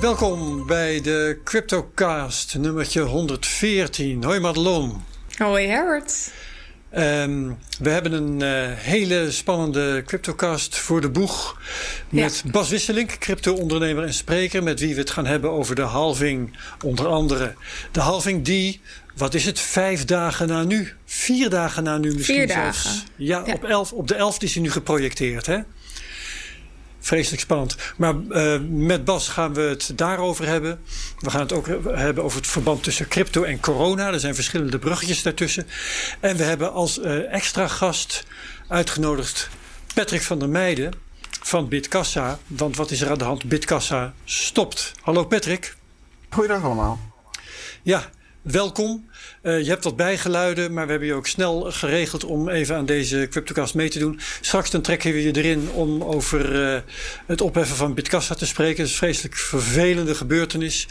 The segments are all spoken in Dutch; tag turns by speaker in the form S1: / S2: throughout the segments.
S1: Welkom bij de CryptoCast, nummertje 114. Hoi Madelon.
S2: Hoi Herbert.
S1: Um, we hebben een uh, hele spannende CryptoCast voor de boeg. Met ja. Bas Wisselink, crypto-ondernemer en spreker. Met wie we het gaan hebben over de halving. Onder andere de halving die, wat is het, vijf dagen na nu? Vier dagen na nu misschien
S2: Vier
S1: zelfs.
S2: dagen.
S1: Ja, ja. Op, elf, op de 11 is hij nu geprojecteerd hè? Vreselijk spannend. Maar uh, met Bas gaan we het daarover hebben. We gaan het ook hebben over het verband tussen crypto en corona. Er zijn verschillende bruggetjes daartussen. En we hebben als uh, extra gast uitgenodigd Patrick van der Meijden van Bitkassa. Want wat is er aan de hand? Bitkassa stopt. Hallo Patrick.
S3: Goeiedag allemaal.
S1: Ja, welkom. Uh, je hebt wat bijgeluiden, maar we hebben je ook snel geregeld om even aan deze CryptoCast mee te doen. Straks dan trekken we je erin om over uh, het opheffen van Bitkassa te spreken. Dat is een vreselijk vervelende gebeurtenis.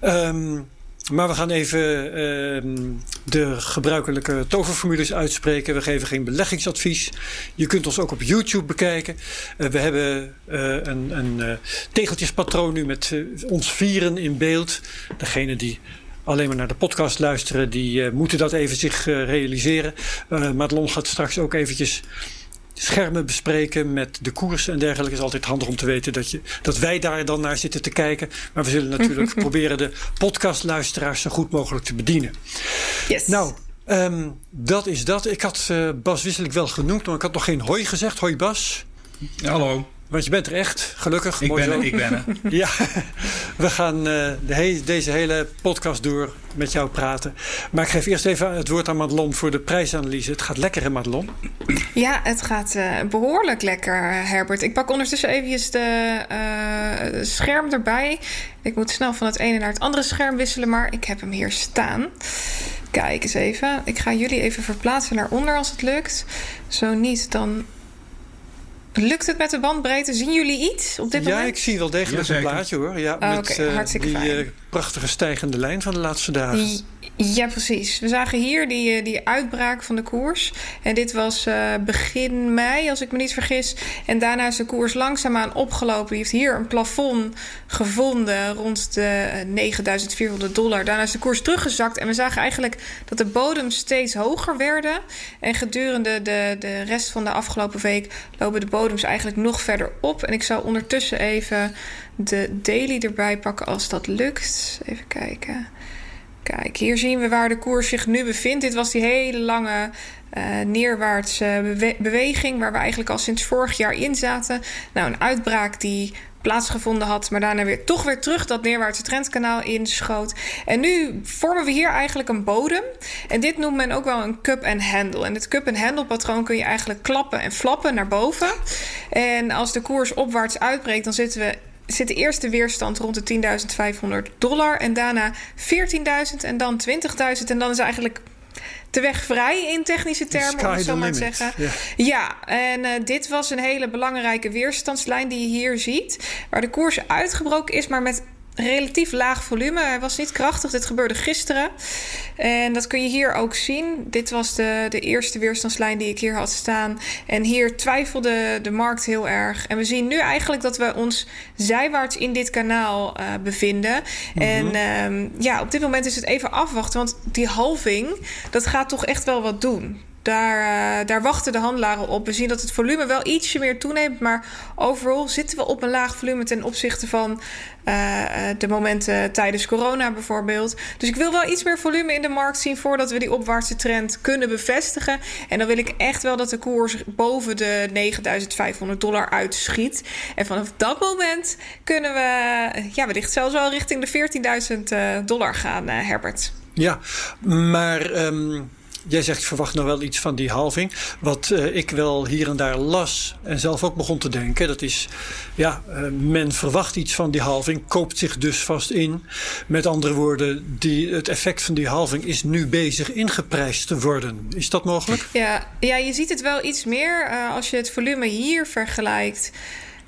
S1: Um, maar we gaan even uh, de gebruikelijke toverformules uitspreken. We geven geen beleggingsadvies. Je kunt ons ook op YouTube bekijken. Uh, we hebben een, een tegeltjespatroon nu met ons vieren in beeld. Degene die alleen maar naar de podcast luisteren, die uh, moeten dat even zich uh, realiseren. Uh, Madelon gaat straks ook eventjes schermen bespreken met de koers en dergelijke. Het is altijd handig om te weten dat, je, dat wij daar dan naar zitten te kijken. Maar we zullen natuurlijk proberen de podcastluisteraars zo goed mogelijk te bedienen.
S2: Yes.
S1: Nou, um, dat is dat. Ik had Bas Wisselik wel genoemd, maar ik had nog geen hoi gezegd. Hoi Bas.
S4: Hallo.
S1: Want je bent er echt, gelukkig.
S4: Ik
S1: mooi
S4: ben er, ik ben er.
S1: Ja, we gaan uh, de he deze hele podcast door met jou praten. Maar ik geef eerst even het woord aan Madelon voor de prijsanalyse. Het gaat lekker, hè Madelon?
S2: Ja, het gaat uh, behoorlijk lekker, Herbert. Ik pak ondertussen even de uh, scherm erbij. Ik moet snel van het ene naar het andere scherm wisselen, maar ik heb hem hier staan. Kijk eens even. Ik ga jullie even verplaatsen naar onder als het lukt. Zo niet, dan Lukt het met de bandbreedte? Zien jullie iets op dit
S1: ja,
S2: moment?
S1: ik zie wel degelijk
S4: Ja,
S1: een plaatje hoor. Ja,
S2: Oh,
S1: met
S2: oké,
S1: eh,
S2: hartstikke
S1: die
S2: fijn.
S1: eh, prachtige stijgende lijn van de laatste dagen.
S2: Ja, precies. We zagen hier die, eh, die uitbraak van de koers. En dit was eh, begin mei, als ik me niet vergis. En daarna is de koers langzaamaan opgelopen. Die heeft hier een plafond gevonden rond de eh, 9400 dollar. Daarna is de koers teruggezakt. En we zagen eigenlijk dat de bodems steeds hoger werden. En gedurende de, de rest van de afgelopen week lopen de bodems eigenlijk nog verder op. En ik zal ondertussen even de daily erbij pakken als dat lukt. Even kijken. Kijk, hier zien we waar de koers zich nu bevindt. Dit was die hele lange uh, neerwaartse bewe beweging... waar we eigenlijk al sinds vorig jaar in zaten. Nou, een uitbraak die plaatsgevonden had... maar daarna weer toch weer terug dat neerwaartse trendkanaal inschoot. En nu vormen we hier eigenlijk een bodem. En dit noemt men ook wel een cup-and-handle. En het cup-and-handle patroon kun je eigenlijk klappen en flappen naar boven. En als de koers opwaarts uitbreekt... dan zitten we zit de eerste weerstand rond de 10.500 dollar. En daarna 14.000 en dan 20.000. En dan is eigenlijk de weg vrij in technische termen, om het zo maar te zeggen.
S1: Ja.
S2: ja, en uh, dit was een hele belangrijke weerstandslijn die je hier ziet. Waar de koers uitgebroken is, maar met relatief laag volume. Hij was niet krachtig. Dit gebeurde gisteren. En dat kun je hier ook zien. Dit was de, de eerste weerstandslijn die ik hier had staan. En hier twijfelde de markt heel erg. En we zien nu eigenlijk dat we ons zijwaarts in dit kanaal uh, bevinden. Mm -hmm. En um, ja, op dit moment is het even afwachten. Want die halving, dat gaat toch echt wel wat doen. Daar, uh, daar, wachten de handelaren op. We zien dat het volume wel ietsje meer toeneemt. Maar overal zitten we op een laag volume ten opzichte van uh, de momenten tijdens corona bijvoorbeeld. Dus ik wil wel iets meer volume in de markt zien voordat we die opwaartse trend kunnen bevestigen. En dan wil ik echt wel dat de koers boven de 9500 dollar uitschiet. En vanaf dat moment kunnen we ja, wellicht zelfs wel richting de 14.000 dollar gaan, Herbert.
S1: Ja, maar. Um... Jij zegt, verwacht nou wel iets van die halving. Wat uh, ik wel hier en daar las en zelf ook begon te denken. Dat is, ja, uh, men verwacht iets van die halving. Koopt zich dus vast in. Met andere woorden, die, het effect van die halving is nu bezig ingeprijsd te worden. Is dat mogelijk?
S2: Ja, ja je ziet het wel iets meer uh, als je het volume hier vergelijkt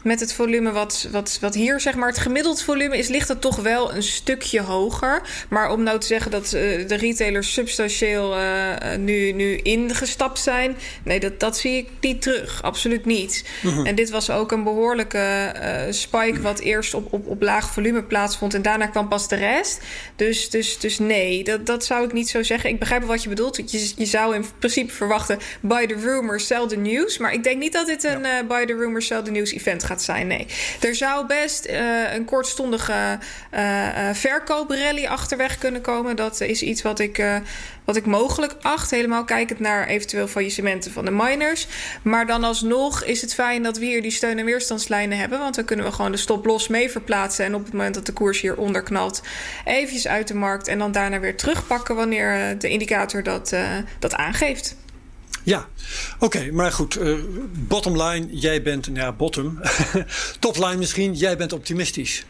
S2: met het volume wat, wat, wat hier, zeg maar, het gemiddeld volume is, ligt het toch wel een stukje hoger. Maar om nou te zeggen dat uh, de retailers substantieel uh, nu, nu ingestapt zijn, nee, dat, dat zie ik niet terug. Absoluut niet. En dit was ook een behoorlijke uh, spike, wat eerst op, op, op laag volume plaatsvond en daarna kwam pas de rest. Dus, dus, dus nee, dat, dat zou ik niet zo zeggen. Ik begrijp wat je bedoelt. Je, je zou in principe verwachten: by the rumors, sell the news. Maar ik denk niet dat dit een by the rumors, sell the news event gaat zijn. Nee. Er zou best uh, een kortstondige uh, verkooprally achterweg kunnen komen. Dat is iets wat ik, wat ik mogelijk acht. Helemaal kijkend naar eventueel faillissementen van de miners. Maar dan alsnog is het fijn dat we hier die steun- en weerstandslijnen hebben. Want dan kunnen we gewoon de stop los mee verplaatsen. En op het moment dat de koers hier onderknalt, eventjes uit de markt. En dan daarna weer terugpakken wanneer de indicator dat, dat aangeeft.
S1: Ja, oké, maar goed. Uh, bottom line, jij bent, nou ja, bottom. Top line misschien, jij bent optimistisch.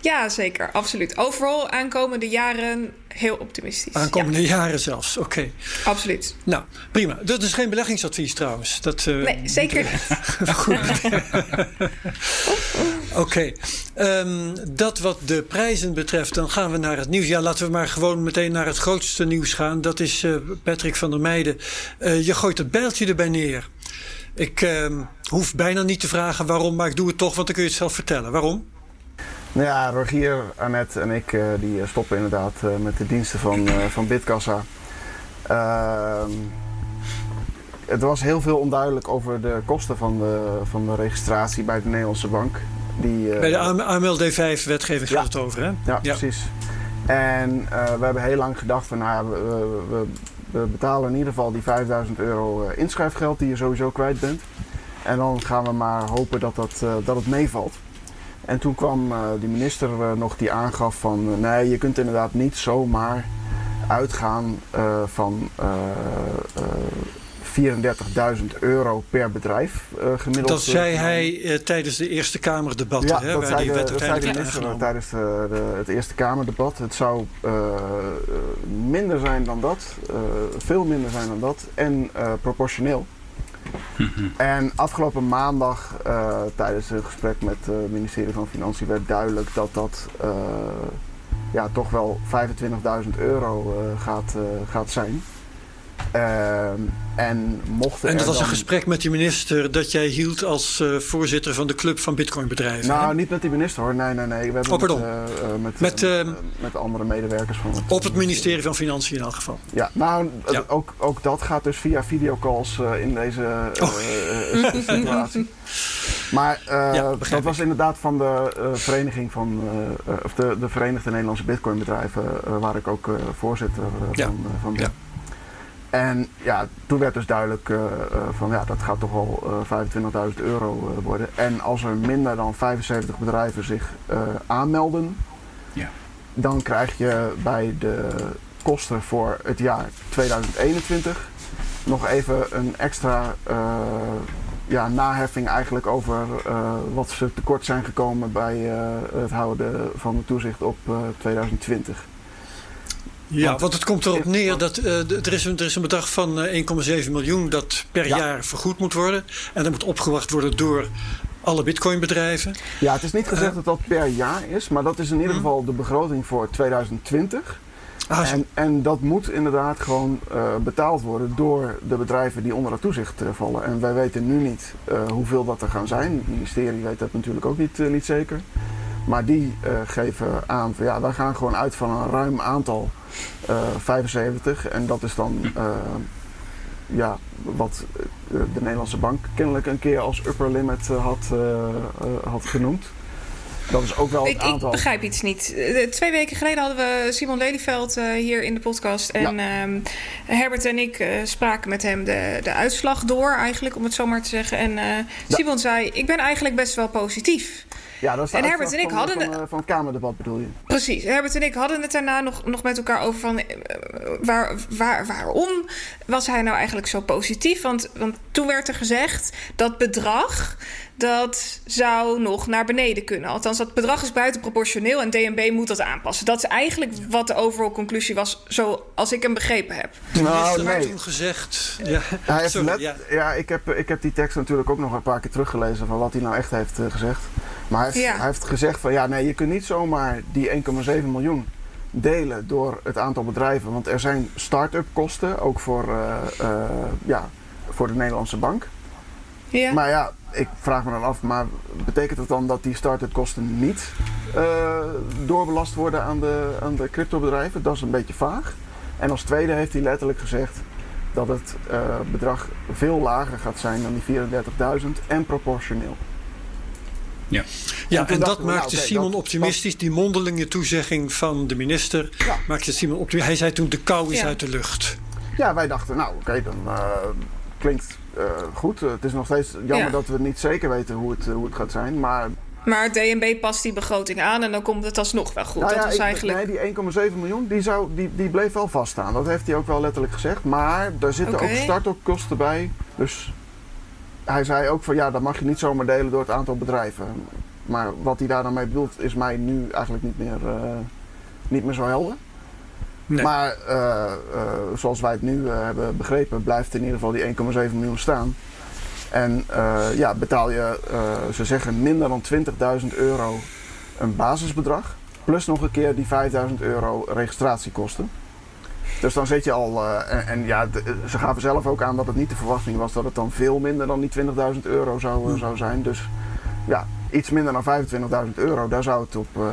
S2: Ja, zeker, absoluut. Overal aankomende jaren heel optimistisch.
S1: Aankomende ja. jaren zelfs, oké. Okay.
S2: Absoluut.
S1: Nou, prima. Dat is geen beleggingsadvies trouwens. Dat,
S2: uh, nee, zeker niet.
S1: Goed. oké. Okay. Um, dat wat de prijzen betreft, dan gaan we naar het nieuws. Ja, laten we maar gewoon meteen naar het grootste nieuws gaan. Dat is uh, Patrick van der Meijden. Uh, je gooit het bijltje erbij neer. Ik uh, hoef bijna niet te vragen waarom, maar ik doe het toch, want dan kun je het zelf vertellen. Waarom?
S3: Nou ja, Rogier, Annette en ik uh, die stoppen inderdaad uh, met de diensten van, van Bitkassa. Ehm, het was heel veel onduidelijk over de kosten van de, van de registratie bij de Nederlandse bank. Die,
S1: bij de AMLD5-wetgeving gaat het over, hè?
S3: Ja, ja. precies. En we hebben heel lang gedacht van, nou ja, we, we, we, betalen in ieder geval die 5000 euro inschrijfgeld die je sowieso kwijt bent. En dan gaan we maar hopen dat, dat, dat het meevalt. En toen kwam uh, de minister uh, nog die aangaf van uh, nee, je kunt inderdaad niet zomaar uitgaan van 34.000 euro per bedrijf gemiddeld.
S1: Dat zei hij tijdens de Eerste Kamerdebatten.
S3: Ja,
S1: hè,
S3: dat, zei
S1: die
S3: de, dat zei de minister tijdens de, de, het Eerste Kamerdebat. Het zou minder zijn dan dat, veel minder zijn dan dat en proportioneel. En afgelopen maandag uh, tijdens een gesprek met uh, het ministerie van Financiën werd duidelijk dat dat uh, ja, toch wel 25.000 euro gaat, gaat zijn. En mochten
S1: En dat was
S3: dan...
S1: een gesprek met die minister dat jij hield als voorzitter van de club van bitcoinbedrijven.
S3: Nou,
S1: hè?
S3: niet met die minister hoor. Nee, nee, nee. We hebben
S1: Oh, pardon.
S3: met,
S1: Met,
S3: met,
S1: ehm,
S3: met andere medewerkers van het
S1: Op het ministerie van Financiën in elk geval.
S3: Ja, nou,
S1: Ja.
S3: Ook, ook dat gaat dus via videocalls in deze
S1: Oh.
S3: situatie. Maar
S1: Ja,
S3: dat was inderdaad van de vereniging van, of de, de Verenigde Nederlandse Bitcoinbedrijven, waar ik ook voorzitter
S1: Ja.
S3: van, van ben.
S1: Ja.
S3: En ja, toen werd dus duidelijk van ja, dat gaat toch wel 25.000 euro worden. En als er minder dan 75 bedrijven zich aanmelden,
S4: Ja.
S3: dan krijg je bij de kosten voor het jaar 2021 nog even een extra ja, naheffing eigenlijk over wat ze tekort zijn gekomen bij het houden van de toezicht op 2020.
S1: Ja,
S3: Want-
S1: want het komt erop neer dat eh, er, is een, er is een bedrag van eh, 1,7 miljoen dat per
S3: Ja.
S1: jaar vergoed moet worden. En dat moet opgewacht worden door alle bitcoinbedrijven.
S3: Ja, het is niet gezegd dat dat per jaar is, maar dat is in ieder
S1: Mhm.
S3: geval de begroting voor 2020.
S1: Ah.
S3: En, en dat moet inderdaad gewoon eh, betaald worden door de bedrijven die onder dat toezicht eh, vallen. En wij weten nu niet eh, hoeveel dat er gaan zijn. Het ministerie weet dat natuurlijk ook niet, eh, niet zeker. Maar die eh, geven aan van ja, wij gaan gewoon uit van een ruim aantal eh, 75. En dat is dan eh, ja, wat eh, de Nederlandse bank kennelijk een keer als upper limit eh, had, eh, eh, had genoemd. Dat is ook wel het
S2: Ik, ik
S3: aantal.
S2: begrijp iets niet. Eh, Twee weken geleden hadden we Simon Lelyveld eh, hier in de podcast. En ehm, Herbert en ik eh, spraken met hem de, de uitslag door, eigenlijk, om het zo maar te zeggen. En eh, Simon zei: Ik ben eigenlijk best wel positief.
S3: Ja, dat is
S2: En Herbert en ik
S3: van,
S2: hadden
S3: van, eh, van Kamerdebat bedoel je?
S2: Precies. Herbert en ik hadden het daarna nog, nog met elkaar over van... eh, waar, waar, waarom was hij nou eigenlijk zo positief? Want, want toen werd er gezegd dat bedrag dat zou nog naar beneden kunnen. Althans, dat bedrag is buitenproportioneel en DNB moet dat aanpassen. Dat is eigenlijk wat de overal conclusie was, zoals ik hem begrepen heb.
S1: Nou, nee. toen gezegd...
S3: Ja, hij heeft Sorry, ja. ja. ik, heb, ik heb die tekst natuurlijk ook nog een paar keer teruggelezen... van wat hij nou echt heeft uh, gezegd. Maar hij heeft, hij heeft gezegd van... ja, nee, je kunt niet zomaar die 1,7 miljoen delen door het aantal bedrijven. Want er zijn start-up kosten, ook voor, uh, uh, ja, voor de Nederlandse bank. Ja. Maar ja, ik vraag me dan af, maar betekent het dan dat die start-up kosten niet uh, doorbelast worden aan de, aan de cryptobedrijven? Dat is een beetje vaag. En als tweede heeft hij letterlijk gezegd dat het uh, bedrag veel lager gaat zijn dan die 34.000 en proportioneel.
S1: Ja, ja en, dat maakte nou, Simon optimistisch. Die mondelinge toezegging van de minister ja. maakte Simon optimistisch. Hij zei toen de kou is uit de lucht.
S3: Ja, wij dachten, nou oké, dan uh, klinkt uh, goed. het is nog steeds jammer dat we niet zeker weten hoe het, hoe het gaat zijn. Maar
S2: maar het DNB past die begroting aan en dan komt het alsnog wel goed. Nou ja, dat is eigenlijk...
S3: Nee, die 1,7 miljoen die, zou, die, die bleef wel vaststaan. Dat heeft hij ook wel letterlijk gezegd. Maar daar zitten okay. ook startopkosten bij. Dus hij zei ook van ja, dat mag je niet zomaar delen door het aantal bedrijven. Maar wat hij daar dan mee bedoelt is mij nu eigenlijk niet meer, uh, niet meer zo helder. Nee. Maar uh, uh, zoals wij het nu hebben begrepen, blijft in ieder geval die 1,7 miljoen staan. En ja, betaal je, ze zeggen, minder dan 20.000 euro een basisbedrag. Plus nog een keer die 5.000 euro registratiekosten. Dus dan zit je al, uh, en, en, ja, de, ze gaven zelf ook aan dat het niet de verwachting was dat het dan veel minder dan die 20.000 euro zou, uh, zou zijn. Dus ja, iets minder dan 25.000 euro, daar zou het op, uh,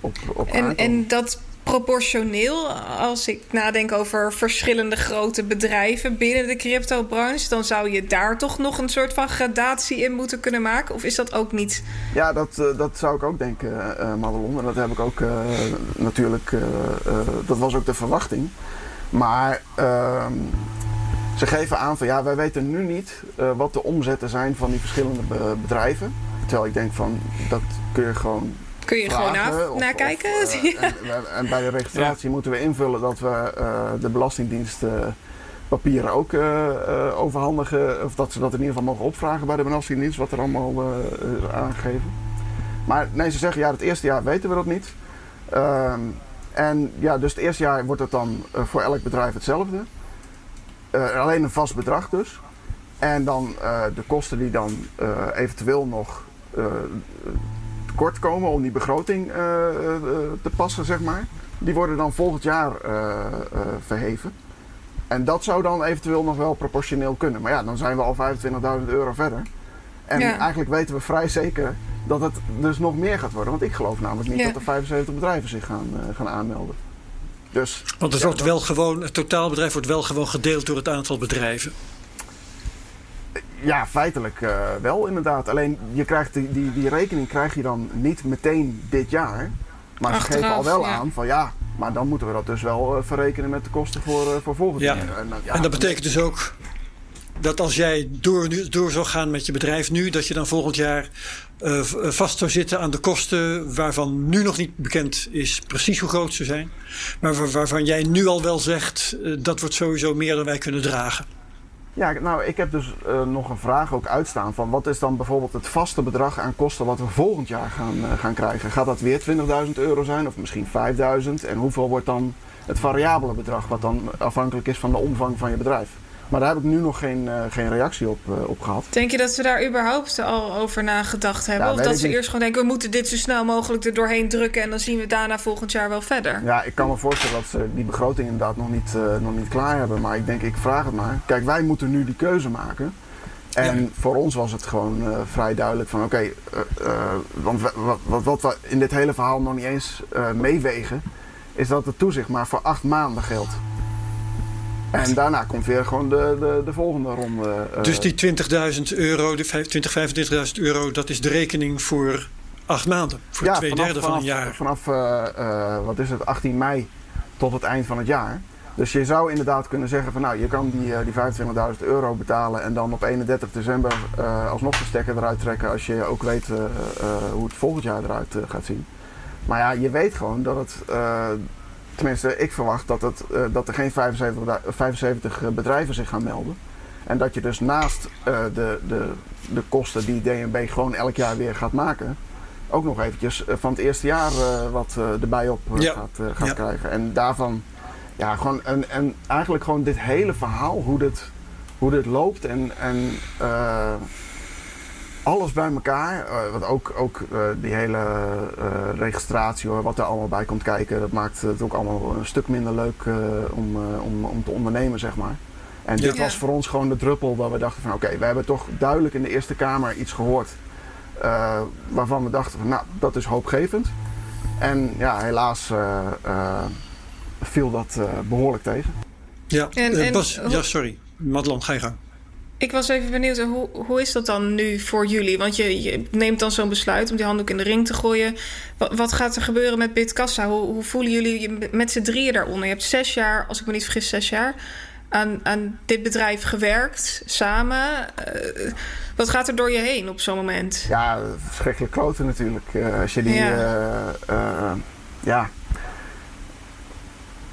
S3: op, op
S2: en, en dat proportioneel, als ik nadenk over verschillende grote bedrijven binnen de cryptobranche, dan zou je daar toch nog een soort van gradatie in moeten kunnen maken? Of is dat ook niet?
S3: Ja, dat, uh, dat zou ik ook denken, uh, Madelon. En dat heb ik ook natuurlijk, dat was ook de verwachting. Maar ehm, ze geven aan van ja, wij weten nu niet wat de omzetten zijn van die verschillende bedrijven. Terwijl ik denk van dat kun je gewoon
S2: Kun je gewoon naar, nakijken?
S3: Uh, en, en, bij de registratie moeten we invullen dat we uh, de Belastingdienst uh, papieren ook overhandigen. Of dat ze dat in ieder geval mogen opvragen bij de Belastingdienst, wat er allemaal aangegeven. Maar nee, ze zeggen ja, het eerste jaar weten we dat niet. Ehm, en ja, dus het eerste jaar wordt het dan voor elk bedrijf hetzelfde. alleen een vast bedrag dus. En dan de kosten die dan eventueel nog kort komen om die begroting uh, te passen, zeg maar. Die worden dan volgend jaar uh, verheven. En dat zou dan eventueel nog wel proportioneel kunnen. Maar ja, dan zijn we al 25.000 euro verder. En eigenlijk weten we vrij zeker dat het dus nog meer gaat worden. Want ik geloof namelijk niet dat er 75 bedrijven zich gaan, gaan aanmelden. Dus,
S1: Want het, wordt wel gewoon, het totaalbedrijf wordt wel gewoon gedeeld door het aantal bedrijven.
S3: Ja, feitelijk uh, wel inderdaad. Alleen je krijgt die, die, die rekening krijg je dan niet meteen dit jaar. Maar Achteraf, ze geven al wel ja. aan van ja, maar dan moeten we dat dus wel uh, verrekenen met de kosten voor, uh, voor volgend
S1: ja.
S3: jaar.
S1: En, ja, en dat betekent dus ook dat als jij door, door zou gaan met je bedrijf nu, dat je dan volgend jaar vast zou zitten aan de kosten waarvan nu nog niet bekend is precies hoe groot ze zijn. Maar waarvan jij nu al wel zegt dat wordt sowieso meer dan wij kunnen dragen.
S3: Ja, nou, ik heb dus uh, nog een vraag ook uitstaan van wat is dan bijvoorbeeld het vaste bedrag aan kosten wat we volgend jaar gaan, uh, gaan krijgen? Gaat dat weer 20.000 euro zijn of misschien 5.000? En hoeveel wordt dan het variabele bedrag wat dan afhankelijk is van de omvang van je bedrijf? Maar daar heb ik nu nog geen, uh, geen reactie op, uh, op gehad.
S2: Denk je dat ze daar überhaupt al over nagedacht hebben? Nou, of dat ze eerst gewoon denken, we moeten dit zo snel mogelijk er doorheen drukken... en dan zien we daarna volgend jaar wel verder?
S3: Ja, ik kan me voorstellen dat ze die begroting inderdaad nog niet, uh, nog niet klaar hebben. Maar ik denk, ik vraag het maar. Kijk, wij moeten nu die keuze maken. En ja. voor ons was het gewoon uh, vrij duidelijk van oké, okay, uh, uh, want wat, wat, wat, we in dit hele verhaal nog niet eens meewegen, is dat het toezicht maar voor acht maanden geldt. En daarna komt weer gewoon de, de, de volgende ronde.
S1: Uh, dus die 20.000 euro, de 20, 25.000 euro, dat is de rekening voor acht maanden. Voor ja, twee vanaf, derde
S3: vanaf,
S1: van een jaar.
S3: Vanaf, uh, uh, wat is het, 18 mei tot het eind van het jaar. Dus je zou inderdaad kunnen zeggen van nou, je kan die, die 25.000 euro betalen en dan op 31 december alsnog de stekker eruit trekken als je ook weet hoe het volgend jaar eruit gaat zien. Maar ja, je weet gewoon dat het Tenminste, ik verwacht dat, het, uh, dat er geen 75, 75 bedrijven zich gaan melden. En dat je dus naast de, de, de kosten die DNB gewoon elk jaar weer gaat maken, ook nog eventjes van het eerste jaar wat erbij op gaat, gaat krijgen. En daarvan, ja, gewoon en, en eigenlijk gewoon dit hele verhaal, hoe dit, hoe dit loopt en, en alles bij elkaar. Uh, want ook, ook uh, die hele uh, registratie, hoor, wat er allemaal bij komt kijken, dat maakt het ook allemaal een stuk minder leuk om, om, om te ondernemen, zeg maar. En dit was voor ons gewoon de druppel dat we dachten van oké, okay, we hebben toch duidelijk in de Eerste Kamer iets gehoord waarvan we dachten van nou, dat is hoopgevend. En ja, helaas viel dat behoorlijk tegen.
S1: Ja, en, en, Bas, ja sorry. Madelon, ga je gang.
S2: Ik was even benieuwd, hoe, hoe is dat dan nu voor jullie? Want je, je neemt dan zo'n besluit om die handdoek in de ring te gooien. Wat, wat gaat er gebeuren met Bitkassa? Hoe, hoe voelen jullie je met z'n drieën daaronder? Je hebt zes jaar, als ik me niet vergis, zes jaar aan, aan dit bedrijf gewerkt, samen. Uh, wat gaat er door je heen op zo'n moment?
S3: Ja, verschrikkelijk kloten natuurlijk. Uh, als je die... ja, uh, ja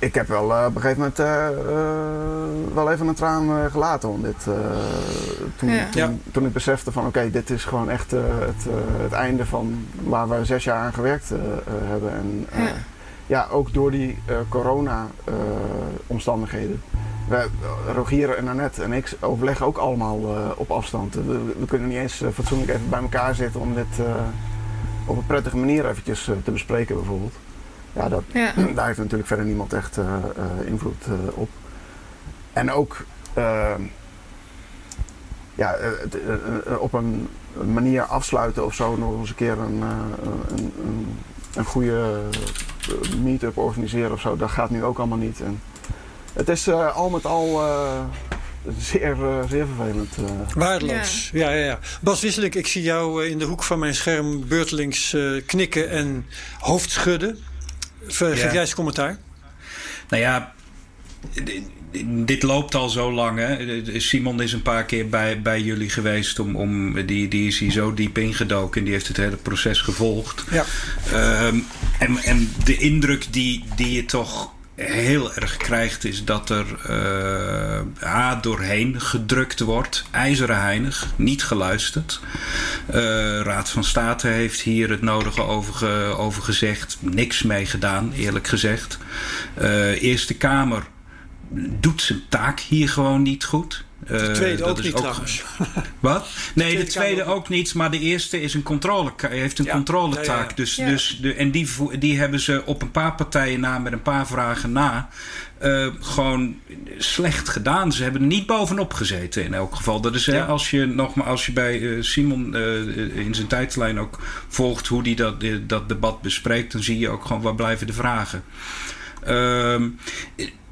S3: ik heb wel uh, op een gegeven moment uh, uh, wel even een traan gelaten om dit. Toen, ja. toen, toen, ik besefte van oké, dit is gewoon echt het, het einde van waar we zes jaar aan gewerkt hebben. En ja. ja. ook door die corona omstandigheden. Wij, Rogier en Annette en ik overleggen ook allemaal op afstand. We, we, kunnen niet eens fatsoenlijk even bij elkaar zitten om dit op een prettige manier eventjes te bespreken bijvoorbeeld. Ja, dat, daar heeft natuurlijk verder niemand echt uh, uh, invloed uh, op. En ook ja, op een manier afsluiten of zo nog eens een keer een, een, een, een goede meet-up organiseren of zo. Dat gaat nu ook allemaal niet. En het is al met al zeer, zeer vervelend.
S1: Waardeloos, ja. ja, ja, Bas Wisselik, ik zie jou in de hoek van mijn scherm beurtelings knikken en Geef jij eens commentaar.
S4: Nou ja, dit loopt al zo lang. Hè? Simon is een paar keer bij, bij jullie geweest. Om, om, die, die is hier zo diep ingedoken. En die heeft het hele proces gevolgd. Ja. Um, en, en de indruk die, die je toch heel erg krijgt, is dat er uh, A doorheen gedrukt wordt. IJzeren heinig, niet geluisterd. Uh, Raad van State heeft hier het nodige over, over gezegd. Niks mee gedaan, eerlijk gezegd. Uh, Eerste Kamer doet zijn taak hier gewoon niet goed.
S1: De eh, tweede ook niet trouwens.
S4: Wat? Nee, de tweede, ook niet. Maar de eerste is een controle, heeft een controletaak. dus, dus de, en die, die hebben ze op een paar partijen na, met een paar vragen na, uh, gewoon slecht gedaan. Ze hebben er niet bovenop gezeten in elk geval. Dat is hè, als je nog maar als je bij uh, Simon uh, in zijn tijdlijn ook volgt hoe hij dat, dat debat bespreekt, dan zie je ook gewoon waar blijven de vragen. Ehm,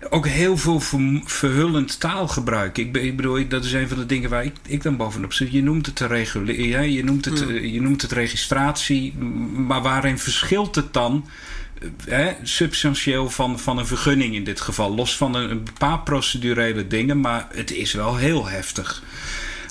S4: ook heel veel verhullend taalgebruik. Ik, ik, bedoel, dat is een van de dingen waar ik, ik dan bovenop zit. Je noemt het de regulering, je, noemt het, hmm. je noemt het registratie, maar waarin verschilt het dan? Hè, substantieel van, van een vergunning in dit geval. Los van een, een paar procedurele dingen, maar het is wel heel heftig.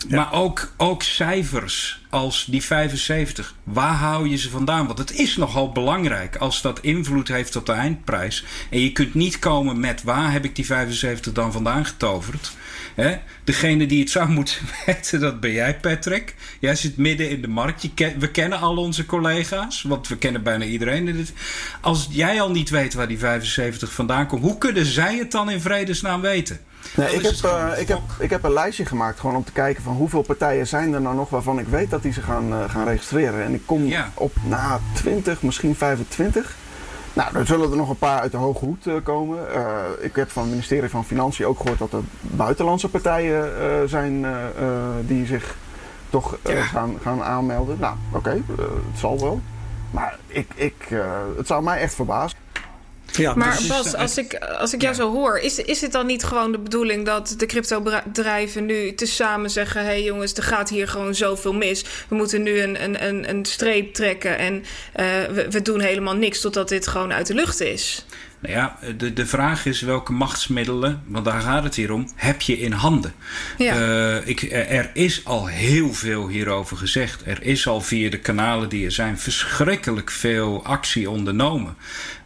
S4: Maar ook, ook cijfers als die 75. Waar hou je ze vandaan? Want het is nogal belangrijk als dat invloed heeft op de eindprijs. En je kunt niet komen met waar heb ik die 75 dan vandaan getoverd. Hè? Degene die het zou moeten weten, dat ben jij, Patrick. Jij zit midden in de markt. We kennen al onze collega's, want we kennen bijna iedereen. Als jij al niet weet waar die 75 vandaan komt, hoe kunnen zij het dan in vredesnaam weten?
S3: Nee, ik heb, uh, ik, heb, ik heb een lijstje gemaakt gewoon om te kijken van hoeveel partijen zijn er nou nog waarvan ik weet dat die ze gaan, uh, gaan registreren. En ik kom ja. op na 20, misschien 25. Nou, er zullen er nog een paar uit de hoge hoed uh, komen. ik heb van het ministerie van Financiën ook gehoord dat er buitenlandse partijen zijn die zich toch ja. gaan, gaan aanmelden. Nou, oké, okay, het zal wel. Maar ik, ik, het zou mij echt verbazen.
S2: Ja, maar Bas, als ik, als ik jou zo hoor, is, is het dan niet gewoon de bedoeling dat de crypto-bedrijven nu tezamen zeggen: hé hey jongens, er gaat hier gewoon zoveel mis. We moeten nu een, een, een, een streep trekken en uh, we, we doen helemaal niks totdat dit gewoon uit de lucht is?
S4: Nou ja, de, de vraag is welke machtsmiddelen, want daar gaat het hier om, heb je in handen? Ja. Uh, ik, er is al heel veel hierover gezegd. Er is al via de kanalen die er zijn verschrikkelijk veel actie ondernomen.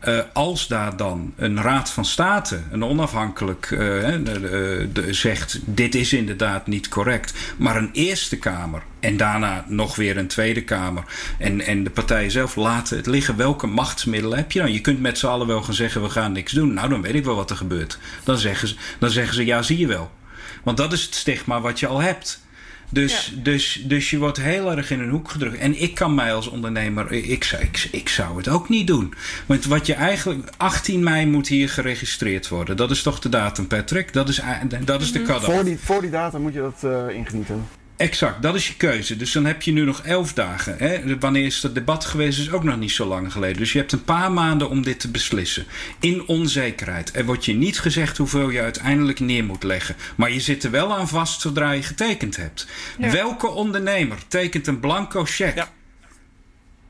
S4: Uh, als daar dan een raad van state, een onafhankelijk, uh, de, de, zegt: dit is inderdaad niet correct, maar een Eerste Kamer en daarna nog weer een Tweede Kamer en, en de partijen zelf laten het liggen. Welke machtsmiddelen heb je dan? Je kunt met z'n allen wel gaan zeggen: we gaan niks doen. Nou, dan weet ik wel wat er gebeurt. Dan zeggen ze, dan zeggen ze ja, zie je wel. Want dat is het stigma wat je al hebt. Dus, dus, dus je wordt heel erg in een hoek gedrukt. En ik kan mij als ondernemer, ik, ik, ik zou het ook niet doen. Want wat je eigenlijk, 18 mei moet hier geregistreerd worden. Dat is toch de datum, Patrick? Dat is, dat is de cut
S3: voor die, voor die datum moet je dat uh, ingediend hebben.
S4: Exact, dat is je keuze. Dus dan heb je nu nog elf dagen. Hè? Wanneer is dat debat geweest, is ook nog niet zo lang geleden. Dus je hebt een paar maanden om dit te beslissen. In onzekerheid. Er wordt je niet gezegd hoeveel je uiteindelijk neer moet leggen. Maar je zit er wel aan vast zodra je getekend hebt. Welke ondernemer tekent een blanco cheque? Ja.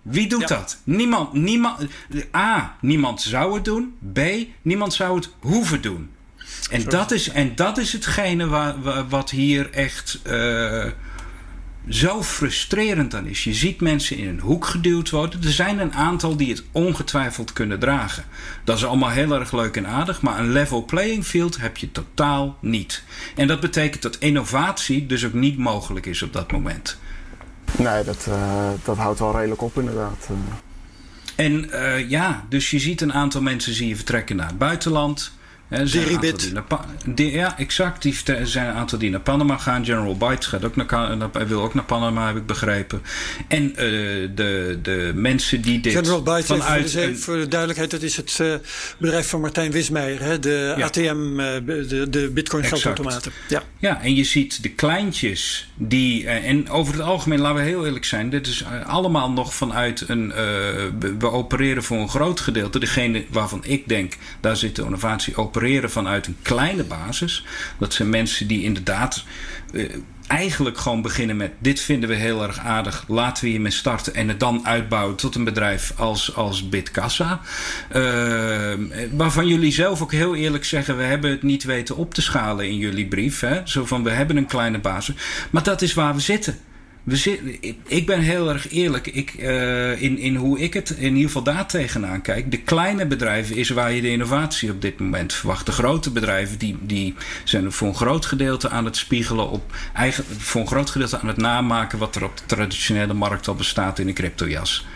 S4: Wie doet dat? Niemand, niemand. A. Niemand zou het doen. B. Niemand zou het hoeven doen. En dat, is, en dat is hetgene waar, wat hier echt uh, zo frustrerend dan is. Je ziet mensen in een hoek geduwd worden. Er zijn een aantal die het ongetwijfeld kunnen dragen. Dat is allemaal heel erg leuk en aardig, maar een level playing field heb je totaal niet. En dat betekent dat innovatie dus ook niet mogelijk is op dat moment.
S3: Nee, dat, uh, dat houdt wel redelijk op inderdaad.
S4: En uh, ja, dus je ziet een aantal mensen zie je vertrekken naar het buitenland.
S1: Deribit.
S4: Ja, exact. Die, er zijn een aantal die naar Panama gaan. General Bytes gaat ook naar, wil ook naar Panama, heb ik begrepen. En uh, de, de mensen die dit
S1: General Bytes, vanuit... Voor de, voor de duidelijkheid, dat is het uh, bedrijf van Martijn Wismeijer. Hè? De ATM, uh, eh, de, de bitcoin geldautomaten. Ja.
S4: ja, en je ziet de kleintjes die... en over het algemeen, laten we heel eerlijk zijn. Dit is allemaal nog vanuit een... we opereren voor een groot gedeelte. Degene waarvan ik denk, daar zit de innovatie opereren vanuit een kleine basis. Dat zijn mensen die inderdaad uh, eigenlijk gewoon beginnen met: dit vinden we heel erg aardig, laten we hiermee starten en het dan uitbouwen tot een bedrijf als, als Bitkassa. Uh, waarvan jullie zelf ook heel eerlijk zeggen: we hebben het niet weten op te schalen in jullie brief. Hè? Zo van: we hebben een kleine basis. Maar dat is waar we zitten. We ik ben heel erg eerlijk ik, uh, in, in hoe ik het in ieder geval daar tegenaan kijk. De kleine bedrijven is waar je de innovatie op dit moment verwacht. De grote bedrijven die, die zijn voor een groot gedeelte aan het spiegelen op eigen, voor een groot gedeelte aan het namaken wat er op de traditionele markt al bestaat in de cryptojas.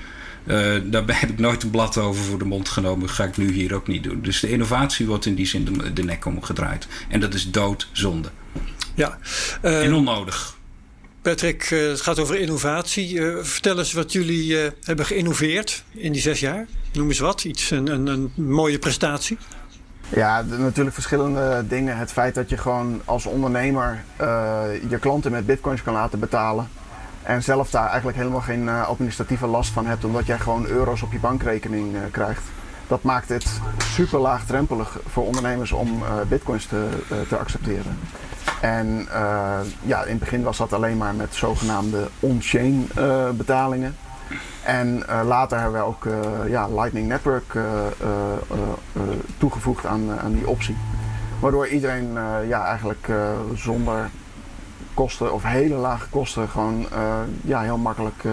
S4: Uh, daar heb ik nooit een blad over voor de mond genomen. Ga ik nu hier ook niet doen. Dus de innovatie wordt in die zin de, de nek omgedraaid. En dat is doodzonde.
S1: Ja,
S4: uh, en onnodig.
S1: Patrick, eh, het gaat over innovatie. Eh, vertel eens wat jullie eh, hebben geïnnoveerd in die zes jaar. Noem eens wat, iets, een, een, mooie prestatie.
S3: Ja, natuurlijk verschillende dingen. Het feit dat je gewoon als ondernemer je klanten met bitcoins kan laten betalen. En zelf daar eigenlijk helemaal geen administratieve last van hebt, omdat jij gewoon euro's op je bankrekening krijgt. Dat maakt het super laagdrempelig voor ondernemers om bitcoins te, te accepteren. En uh, ja, in het begin was dat alleen maar met zogenaamde on-chain uh, betalingen. En uh, later hebben we ook ja, Lightning Network toegevoegd aan, aan die optie. Waardoor iedereen ja, eigenlijk zonder kosten of hele lage kosten gewoon ja, heel makkelijk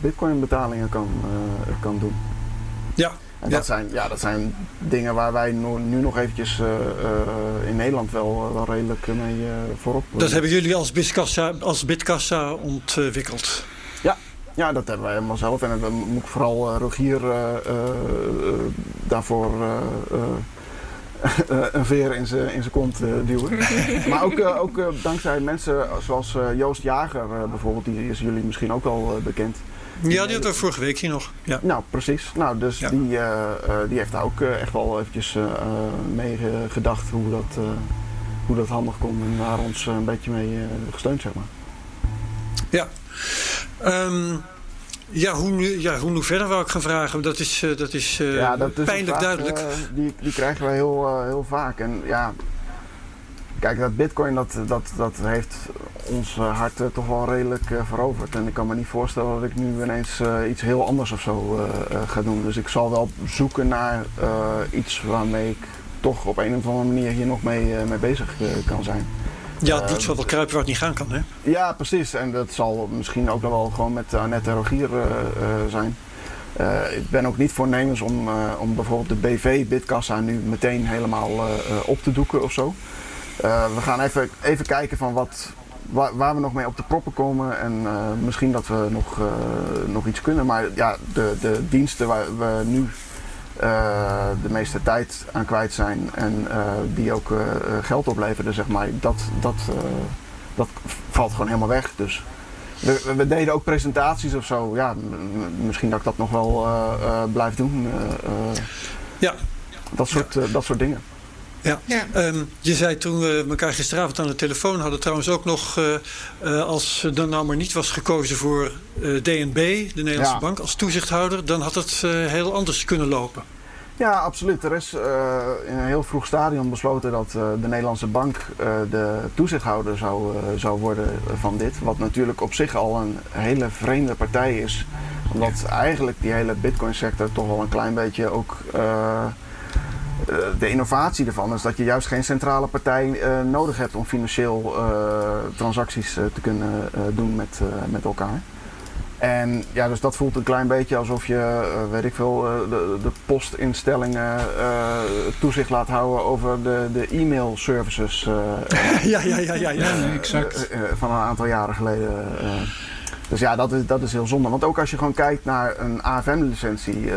S3: bitcoin betalingen kan, kan doen.
S1: Ja,
S3: en dat, zijn, ja, dat zijn dingen waar wij nu, nog eventjes uh, uh, in Nederland wel, wel redelijk mee uh, voorop.
S1: Dat hebben jullie als Bitkassa, als Bitkassa ontwikkeld?
S3: Ja, ja, dat hebben wij helemaal zelf. En dan moet ik vooral Rogier daarvoor een veer in zijn in kont duwen. maar ook, ook dankzij mensen zoals Joost Jager bijvoorbeeld, die is jullie misschien ook al bekend.
S1: Ja, die hadden we vorige week hier nog. Ja.
S3: Nou, precies. Nou, dus die, uh, die heeft daar ook uh, echt wel eventjes uh, mee gedacht hoe dat, hoe dat handig kon. En daar ons een beetje mee gesteund, zeg maar.
S1: Ja. Um, ja, hoe nu, ja, hoe nu verder wou ik gaan vragen. Dat is, dat is, ja, dat is pijnlijk vraag, duidelijk.
S3: die, die krijgen we heel, heel vaak. En ja, Kijk, dat bitcoin dat, dat, dat heeft ons hart toch wel redelijk veroverd. En ik kan me niet voorstellen dat ik nu ineens iets heel anders of zo ga doen. Dus ik zal wel zoeken naar iets waarmee ik toch op een of andere manier hier nog mee, mee bezig kan zijn.
S1: Ja, zal wel kruipen waar het niet gaan kan, hè?
S3: Ja, precies. En dat zal misschien ook nog wel gewoon met Annette Rogier zijn. Uh, ik ben ook niet voornemens om, uh, om bijvoorbeeld de BV-bidkassa nu meteen helemaal uh, op te doeken of zo. We gaan even, even kijken van wat, waar, waar, we nog mee op de proppen komen en misschien dat we nog, nog iets kunnen. Maar ja, de, de diensten waar we nu de meeste tijd aan kwijt zijn en die ook geld opleveren, zeg maar, dat, dat, dat valt gewoon helemaal weg. Dus we, we, deden ook presentaties of zo. Ja, misschien dat ik dat nog wel blijf doen. Ja. Dat soort, dat soort dingen.
S1: Ja, ja. Um, je zei toen we elkaar gisteravond aan de telefoon hadden trouwens ook nog... als er nou maar niet was gekozen voor DNB, de Nederlandse ja. bank, als toezichthouder... dan had het heel anders kunnen lopen.
S3: Ja, absoluut. Er is uh, in een heel vroeg stadium besloten dat uh, de Nederlandse bank uh, de toezichthouder zou, zou worden van dit. Wat natuurlijk op zich al een hele vreemde partij is. Omdat eigenlijk die hele bitcoin sector toch wel een klein beetje ook de innovatie ervan is dat je juist geen centrale partij nodig hebt om financieel transacties te kunnen doen met, met elkaar. En ja, dus dat voelt een klein beetje alsof je, uh, weet ik veel, uh, de, de, postinstellingen uh, toezicht laat houden over de, de e-mail services.
S1: ja, ja, ja, ja, ja.
S3: exact. van een aantal jaren geleden. dus ja, dat is, dat is heel zonde. Want ook als je gewoon kijkt naar een AFM-licentie,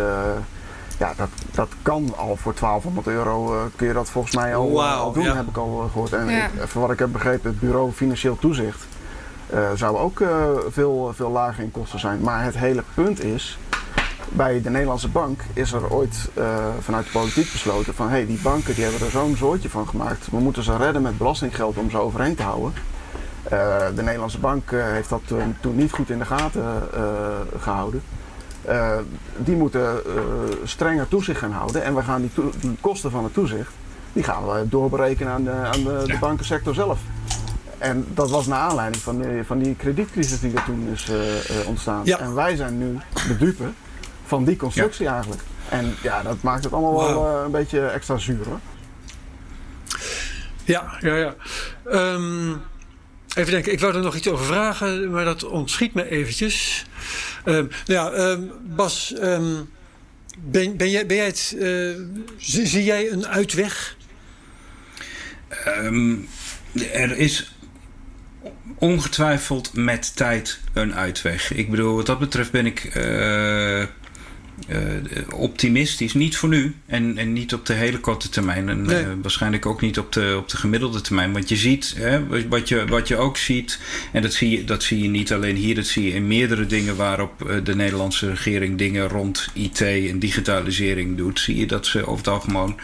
S3: ja, dat, dat kan al voor 1200 euro, kun je dat volgens mij al, al doen, heb ik al gehoord. En ja. voor wat ik heb begrepen, het Bureau Financieel Toezicht uh, zou ook uh, veel, veel lager in kosten zijn. Maar het hele punt is, bij de Nederlandse bank is er ooit uh, vanuit de politiek besloten van hé, hey, die banken die hebben er zo'n zootje van gemaakt. We moeten ze redden met belastinggeld om ze overeind te houden. de Nederlandse bank heeft dat toen niet goed in de gaten gehouden. Die moeten strenger toezicht gaan houden en we gaan die, die, kosten van het toezicht, die gaan we doorberekenen aan de, aan de, de bankensector zelf. En dat was naar aanleiding van, die, van die kredietcrisis die er toen is uh, ontstaan. Ja. En wij zijn nu de dupe van die constructie ja. eigenlijk. En ja, dat maakt het allemaal wow. wel een beetje extra zuur hoor.
S1: Ja, ja, ja. Um, even denken, ik wou er nog iets over vragen, maar dat ontschiet me eventjes. Um, ja, um, Bas, ben, ben, jij, ben jij het, uh, zie, jij een uitweg?
S4: er is ongetwijfeld met tijd een uitweg. Ik bedoel, wat dat betreft ben ik uh, optimistisch. Niet voor nu en, en niet op de hele korte termijn. En nee. uh, waarschijnlijk ook niet op de, op de gemiddelde termijn. Want je ziet, hè, wat, je, wat je ook ziet, en dat zie, je, dat zie je niet alleen hier, dat zie je in meerdere dingen waarop de Nederlandse regering dingen rond IT en digitalisering doet. Zie je dat ze over het algemeen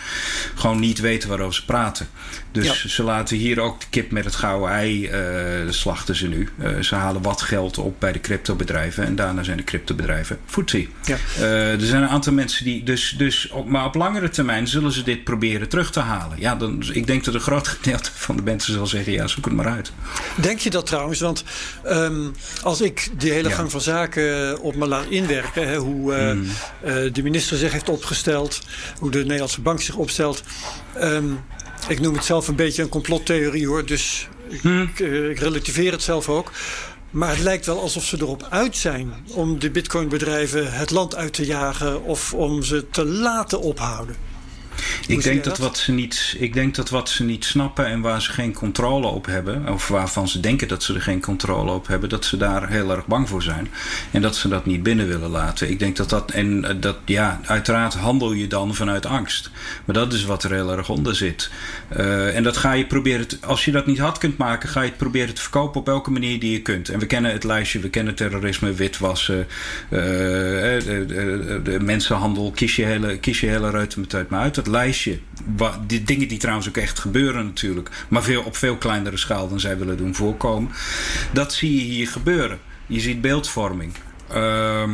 S4: gewoon niet weten waarover ze praten. Dus ja. ze laten hier ook de kip met het gouden ei uh, slachten ze nu. Uh, ze halen wat geld op bij de cryptobedrijven en daarna zijn de cryptobedrijven footsie. Ja. Uh, er zijn een aantal mensen die dus, dus op, maar op langere termijn zullen ze dit proberen terug te halen. Ja, dan, ik denk dat een groot gedeelte van de mensen zal zeggen, ja, zoek het maar uit.
S1: Denk je dat trouwens? Want um, als ik die hele ja. gang van zaken op me laat inwerken, hè, hoe mm. de minister zich heeft opgesteld, hoe de Nederlandse bank zich opstelt. Um, ik noem het zelf een beetje een complottheorie hoor, dus ik, hmm. ik, ik relativeer het zelf ook. Maar het lijkt wel alsof ze erop uit zijn om de bitcoinbedrijven het land uit te jagen of om ze te laten ophouden.
S4: Ik denk dat, wat ze niet, ik denk dat wat ze niet snappen en waar ze geen controle op hebben, of waarvan ze denken dat ze er geen controle op hebben, dat ze daar heel erg bang voor zijn. En dat ze dat niet binnen willen laten. Ik denk dat dat, en dat, ja, uiteraard handel je dan vanuit angst. Maar dat is wat er heel erg onder zit. Uh, en dat ga je proberen, te, als je dat niet had kunt maken, ga je het proberen te verkopen op elke manier die je kunt. En we kennen het lijstje, we kennen terrorisme, witwassen, uh, de, de, de, mensenhandel, kies je hele, kies je hele uit uit. Dat lijstje. Die dingen die trouwens ook echt gebeuren natuurlijk. Maar veel, op veel kleinere schaal dan zij willen doen voorkomen. Dat zie je hier gebeuren. Je ziet beeldvorming. Uh,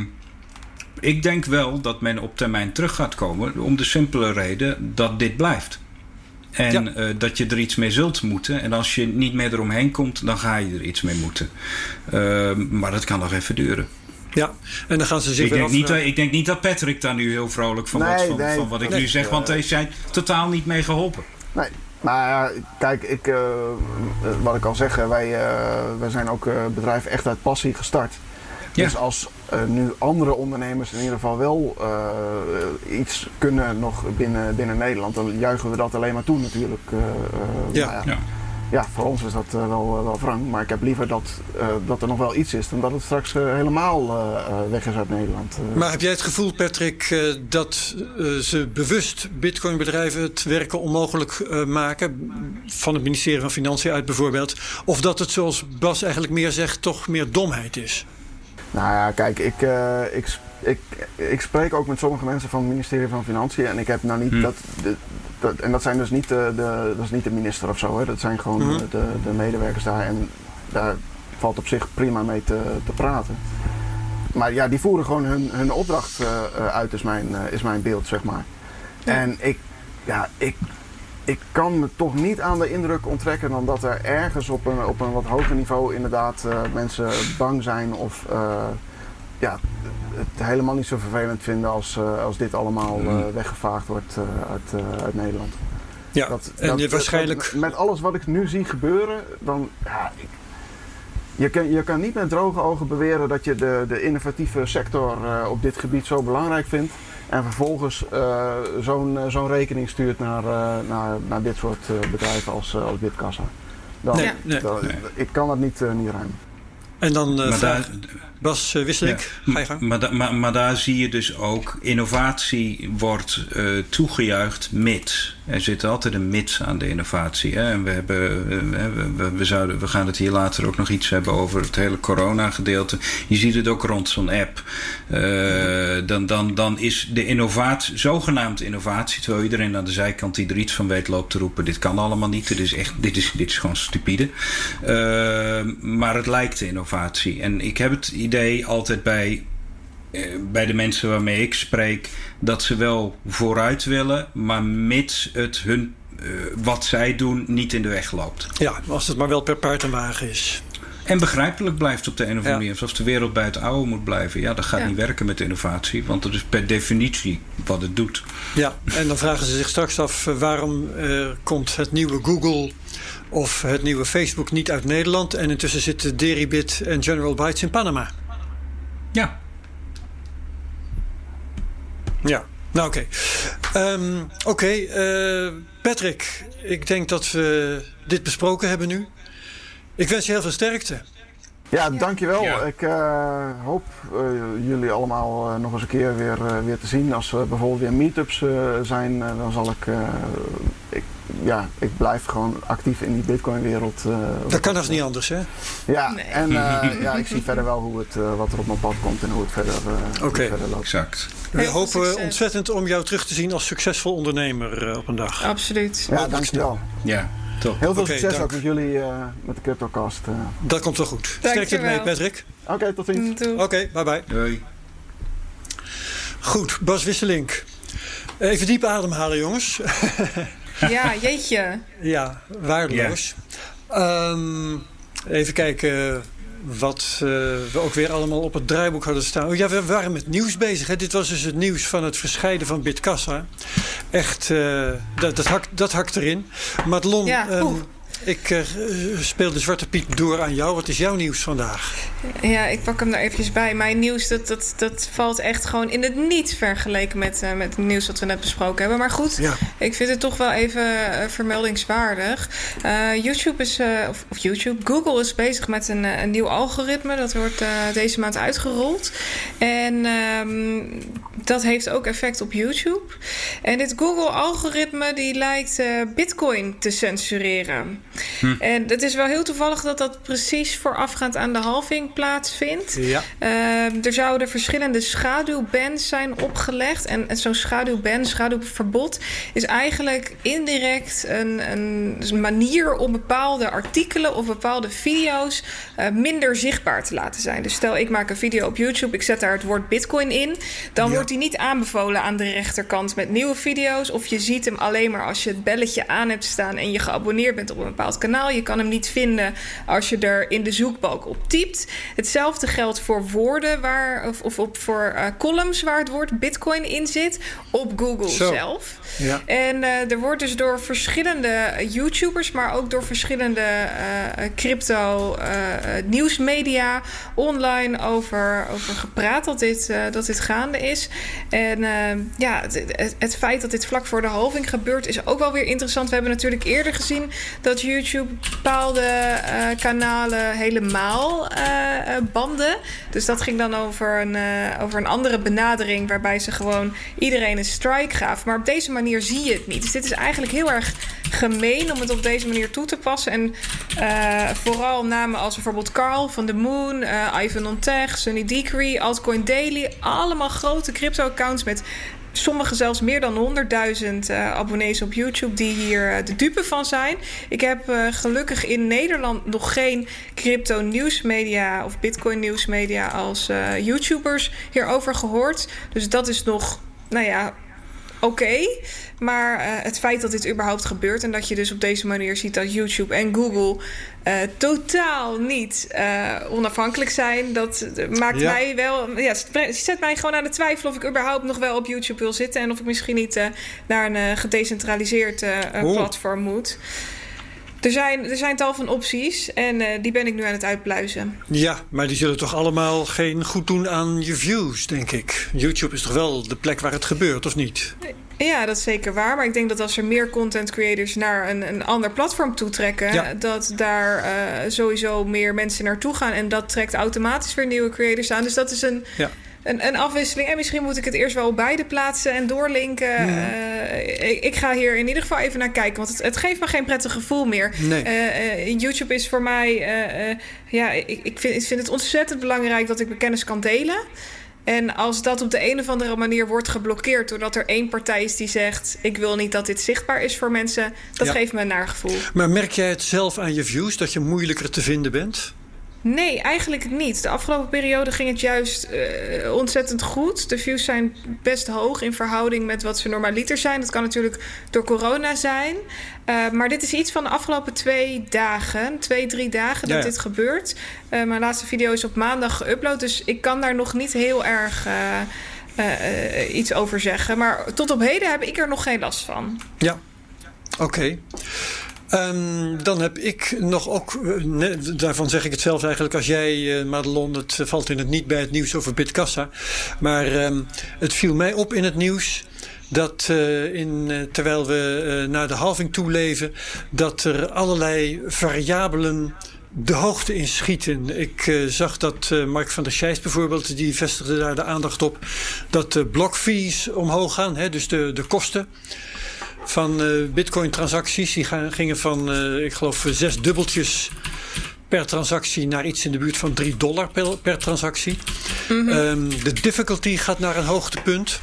S4: ik denk wel dat men op termijn terug gaat komen. Om de simpele reden dat dit blijft. En eh, dat je er iets mee zult moeten. En als je niet meer eromheen komt, dan ga je er iets mee moeten. Uh, maar dat kan nog even duren.
S1: Ja, en dan gaan ze zich
S4: ik denk, niet, ik denk niet dat Patrick daar nu heel vrolijk van wordt. Van, van, wat ik nu zeg. Want hij zijn totaal niet mee geholpen.
S3: Nee, maar kijk, ik, uh, wat ik al zeg, wij, uh, wij zijn ook bedrijf echt uit passie gestart. Ja. Dus als nu andere ondernemers in ieder geval wel iets kunnen nog binnen, binnen Nederland, dan juichen we dat alleen maar toe natuurlijk.
S1: ja. Nou ja. Ja
S3: voor ons is dat uh, wel, uh, wel wrang. Maar ik heb liever dat, uh, dat er nog wel iets is dan dat het straks helemaal weg is uit Nederland.
S1: Maar heb jij het gevoel, Patrick, dat ze bewust bitcoinbedrijven het werken onmogelijk maken? Van het ministerie van Financiën uit bijvoorbeeld. Of dat het, zoals Bas eigenlijk meer zegt, toch meer domheid is?
S3: Nou ja, kijk, ik, ik, ik, ik spreek ook met sommige mensen van het ministerie van Financiën. En ik heb nou niet hm. dat, dat, en dat zijn dus niet de, de, dat is niet de minister of zo. Hè. Dat zijn gewoon mhm. de, de, medewerkers daar. En daar valt op zich prima mee te, te praten. Maar ja, die voeren gewoon hun, hun opdracht uh, uit, is mijn, uh, is mijn beeld, zeg maar. En ik, ja, ik, ik kan me toch niet aan de indruk onttrekken dan dat er ergens op een, op een wat hoger niveau inderdaad mensen bang zijn of ja, het helemaal niet zo vervelend vinden als, uh, als dit allemaal uh, weggevaagd wordt uh, uit, uit Nederland.
S1: Ja, dat, en dat, waarschijnlijk...
S3: met alles wat ik nu zie gebeuren, dan... Ja, ik, je, kan, je kan niet met droge ogen beweren dat je de, de innovatieve sector op dit gebied zo belangrijk vindt. En vervolgens zo'n zo'n rekening stuurt naar, naar, naar dit soort bedrijven als, als Bitkassa. Dan, nee, nee. Dan, ik kan dat niet, niet ruimen.
S1: En dan vraag... Bas uh, Wisselik, ga je gang.
S4: Maar, maar, maar, daar zie je dus ook, innovatie wordt uh, toegejuicht mits. Er zit altijd een mits aan de innovatie. Hè? En we, hebben, uh, we, we, zouden, we gaan het hier later ook nog iets hebben over het hele corona-gedeelte. Je ziet het ook rond zo'n app. dan, dan, dan is de innovatie, zogenaamd innovatie, terwijl iedereen aan de zijkant die er iets van weet loopt te roepen: dit kan allemaal niet, dit is, echt, dit is, dit is gewoon stupide. maar het lijkt innovatie. En ik heb het idee altijd bij, eh, bij de mensen waarmee ik spreek dat ze wel vooruit willen, maar mits het hun uh, wat zij doen niet in de weg loopt.
S1: Ja, als het maar wel per paard en wagen is.
S4: En begrijpelijk blijft op de een of andere manier. Alsof de wereld bij het oude moet blijven. Ja, dat gaat niet werken met innovatie. Want dat is per definitie wat het doet.
S1: Ja, en dan vragen ze zich straks af... Eh, waarom uh, komt het nieuwe Google of het nieuwe Facebook niet uit Nederland... en intussen zitten Deribit en General Bytes in Panama.
S4: Ja.
S1: Ja, nou oké. Okay. Um, oké, okay, uh, Patrick, ik denk dat we dit besproken hebben nu. Ik wens je heel veel sterkte.
S3: Ja, dankjewel. Ja. Ik uh, hoop uh, jullie allemaal uh, nog eens een keer weer, weer te zien. Als er bijvoorbeeld weer meetups zijn, dan zal ik, ik ja, ik blijf gewoon actief in die Bitcoin-wereld. Uh,
S1: dat kan nog niet anders, hè?
S3: Ja, nee. en uh, ja, ik zie verder wel hoe het, uh, wat er op mijn pad komt en hoe het verder, okay. verder loopt.
S4: Exact.
S1: We hopen ontzettend om jou terug te zien als succesvol ondernemer op een dag.
S2: Absoluut.
S3: Ja, dankjewel.
S4: Ja. Top.
S3: Heel veel okay, succes dank. ook met jullie met de CryptoCast.
S1: Dat komt wel goed. Sterkte ermee, Patrick.
S3: Oké, okay, tot ziens.
S1: Oké, okay, bye bye.
S4: Doei.
S1: Goed, Bas Wisselink. Even diep ademhalen, jongens.
S2: Ja, jeetje.
S1: ja, waardeloos. Um, even kijken wat uh, we ook weer allemaal op het draaiboek hadden staan. Oh, ja, we waren met nieuws bezig. Hè. Dit was dus het nieuws van het verscheiden van Bitkassa. Echt, uh, dat, dat, hakt, dat hakt erin. Madelon, ja, um, ik uh, speel de Zwarte Piet door aan jou. Wat is jouw nieuws vandaag?
S2: Ja, ik pak hem er eventjes bij. Mijn nieuws dat, dat, dat valt echt gewoon in het niet vergeleken met, uh, met het nieuws wat we net besproken hebben. Maar goed, ja. ik vind het toch wel even uh, vermeldingswaardig. YouTube is, of, of, YouTube, Google is bezig met een, een nieuw algoritme. Dat wordt deze maand uitgerold. En um, dat heeft ook effect op YouTube. En dit Google-algoritme die lijkt Bitcoin te censureren. Hm. En het is wel heel toevallig dat dat precies voorafgaand aan de halving plaatsvindt. Ja. Uh, er zouden verschillende schaduwbands zijn opgelegd. En, en zo'n schaduwban, schaduwverbod, is eigenlijk indirect een, een manier om bepaalde artikelen of bepaalde video's uh, minder zichtbaar te laten zijn. Dus stel, ik maak een video op YouTube, ik zet daar het woord Bitcoin in. Dan wordt die niet aanbevolen aan de rechterkant met nieuwe video's. Of je ziet hem alleen maar als je het belletje aan hebt staan en je geabonneerd bent op een bepaald kanaal. Je kan hem niet vinden als je er in de zoekbalk op typt. Hetzelfde geldt voor woorden waar, of, of op voor uh, columns waar het woord Bitcoin in zit op Google zelf. Ja. En uh, er wordt dus door verschillende YouTubers, maar ook door verschillende uh, crypto nieuwsmedia online over, over gepraat dat dit, dat dit gaande is. En ja, het, het, feit dat dit vlak voor de halving gebeurt is ook wel weer interessant. We hebben natuurlijk eerder gezien dat YouTube bepaalde uh, kanalen helemaal uh, banden. Dus dat ging dan over een, over een andere benadering waarbij ze gewoon iedereen een strike gaven. Maar op deze manier zie je het niet. Dus dit is eigenlijk heel erg gemeen om het op deze manier toe te passen. En vooral namen als bijvoorbeeld Carl van the Moon, Ivan on Tech, Sunny Decree, Altcoin Daily. Allemaal grote crypto-accounts met Sommigen zelfs meer dan 100.000 uh, abonnees op YouTube die hier uh, de dupe van zijn. Ik heb uh, gelukkig in Nederland nog geen crypto nieuwsmedia of bitcoin nieuwsmedia als YouTubers hierover gehoord. Dus dat is nog, nou ja, oké. Maar uh, het feit dat dit überhaupt gebeurt en dat je dus op deze manier ziet dat YouTube en Google uh, totaal niet uh, onafhankelijk zijn, dat maakt ja. mij wel. Ja, zet mij gewoon aan de twijfel of ik überhaupt nog wel op YouTube wil zitten en of ik misschien niet naar een gedecentraliseerd platform moet. Er zijn, er zijn tal van opties en uh, die ben ik nu aan het uitpluizen.
S1: Ja, maar die zullen toch allemaal geen goed doen aan je views, denk ik. YouTube is toch wel de plek waar het gebeurt, of niet?
S2: Ja, dat is zeker waar. Maar ik denk dat als er meer content creators naar een, een ander platform toetrekken, ja. dat daar uh, sowieso meer mensen naartoe gaan. En dat trekt automatisch weer nieuwe creators aan. Dus dat is een. Ja een, een afwisseling. En misschien moet ik het eerst wel op beide plaatsen en doorlinken. Ja. Uh, ik, ik, ga hier in ieder geval even naar kijken. Want het, het geeft me geen prettig gevoel meer. Nee. Uh, uh, YouTube is voor mij... ja, ik, ik, vind, ik vind het ontzettend belangrijk dat ik mijn kennis kan delen. En als dat op de een of andere manier wordt geblokkeerd... doordat er één partij is die zegt... ik wil niet dat dit zichtbaar is voor mensen... dat ja. geeft me een naar gevoel.
S1: Maar merk jij het zelf aan je views... dat je moeilijker te vinden bent?
S2: Nee, eigenlijk niet. De afgelopen periode ging het juist uh, ontzettend goed. De views zijn best hoog in verhouding met wat ze normaliter zijn. Dat kan natuurlijk door corona zijn. Uh, maar dit is iets van de afgelopen twee dagen, twee, drie dagen dat ja. dit gebeurt. Uh, mijn laatste video is op maandag geüpload, dus ik kan daar nog niet heel erg iets over zeggen. Maar tot op heden heb ik er nog geen last van.
S1: Ja, oké. Okay. Um, dan heb ik nog ook, ne, daarvan zeg ik het zelf eigenlijk als jij, uh, Madelon, het valt in het niet bij het nieuws over Bitkassa. Maar um, het viel mij op in het nieuws dat in, terwijl we naar de halving toe leven, dat er allerlei variabelen de hoogte in schieten. Ik zag dat Mark van der Scheijs bijvoorbeeld, die vestigde daar de aandacht op, dat de blokfees omhoog gaan, hè, dus de, de kosten van uh, Bitcoin-transacties. Die gingen van, uh, ik geloof, zes dubbeltjes per transactie naar iets in de buurt van 3 dollar per, per transactie. Mm -hmm. um, de difficulty gaat naar een hoogtepunt.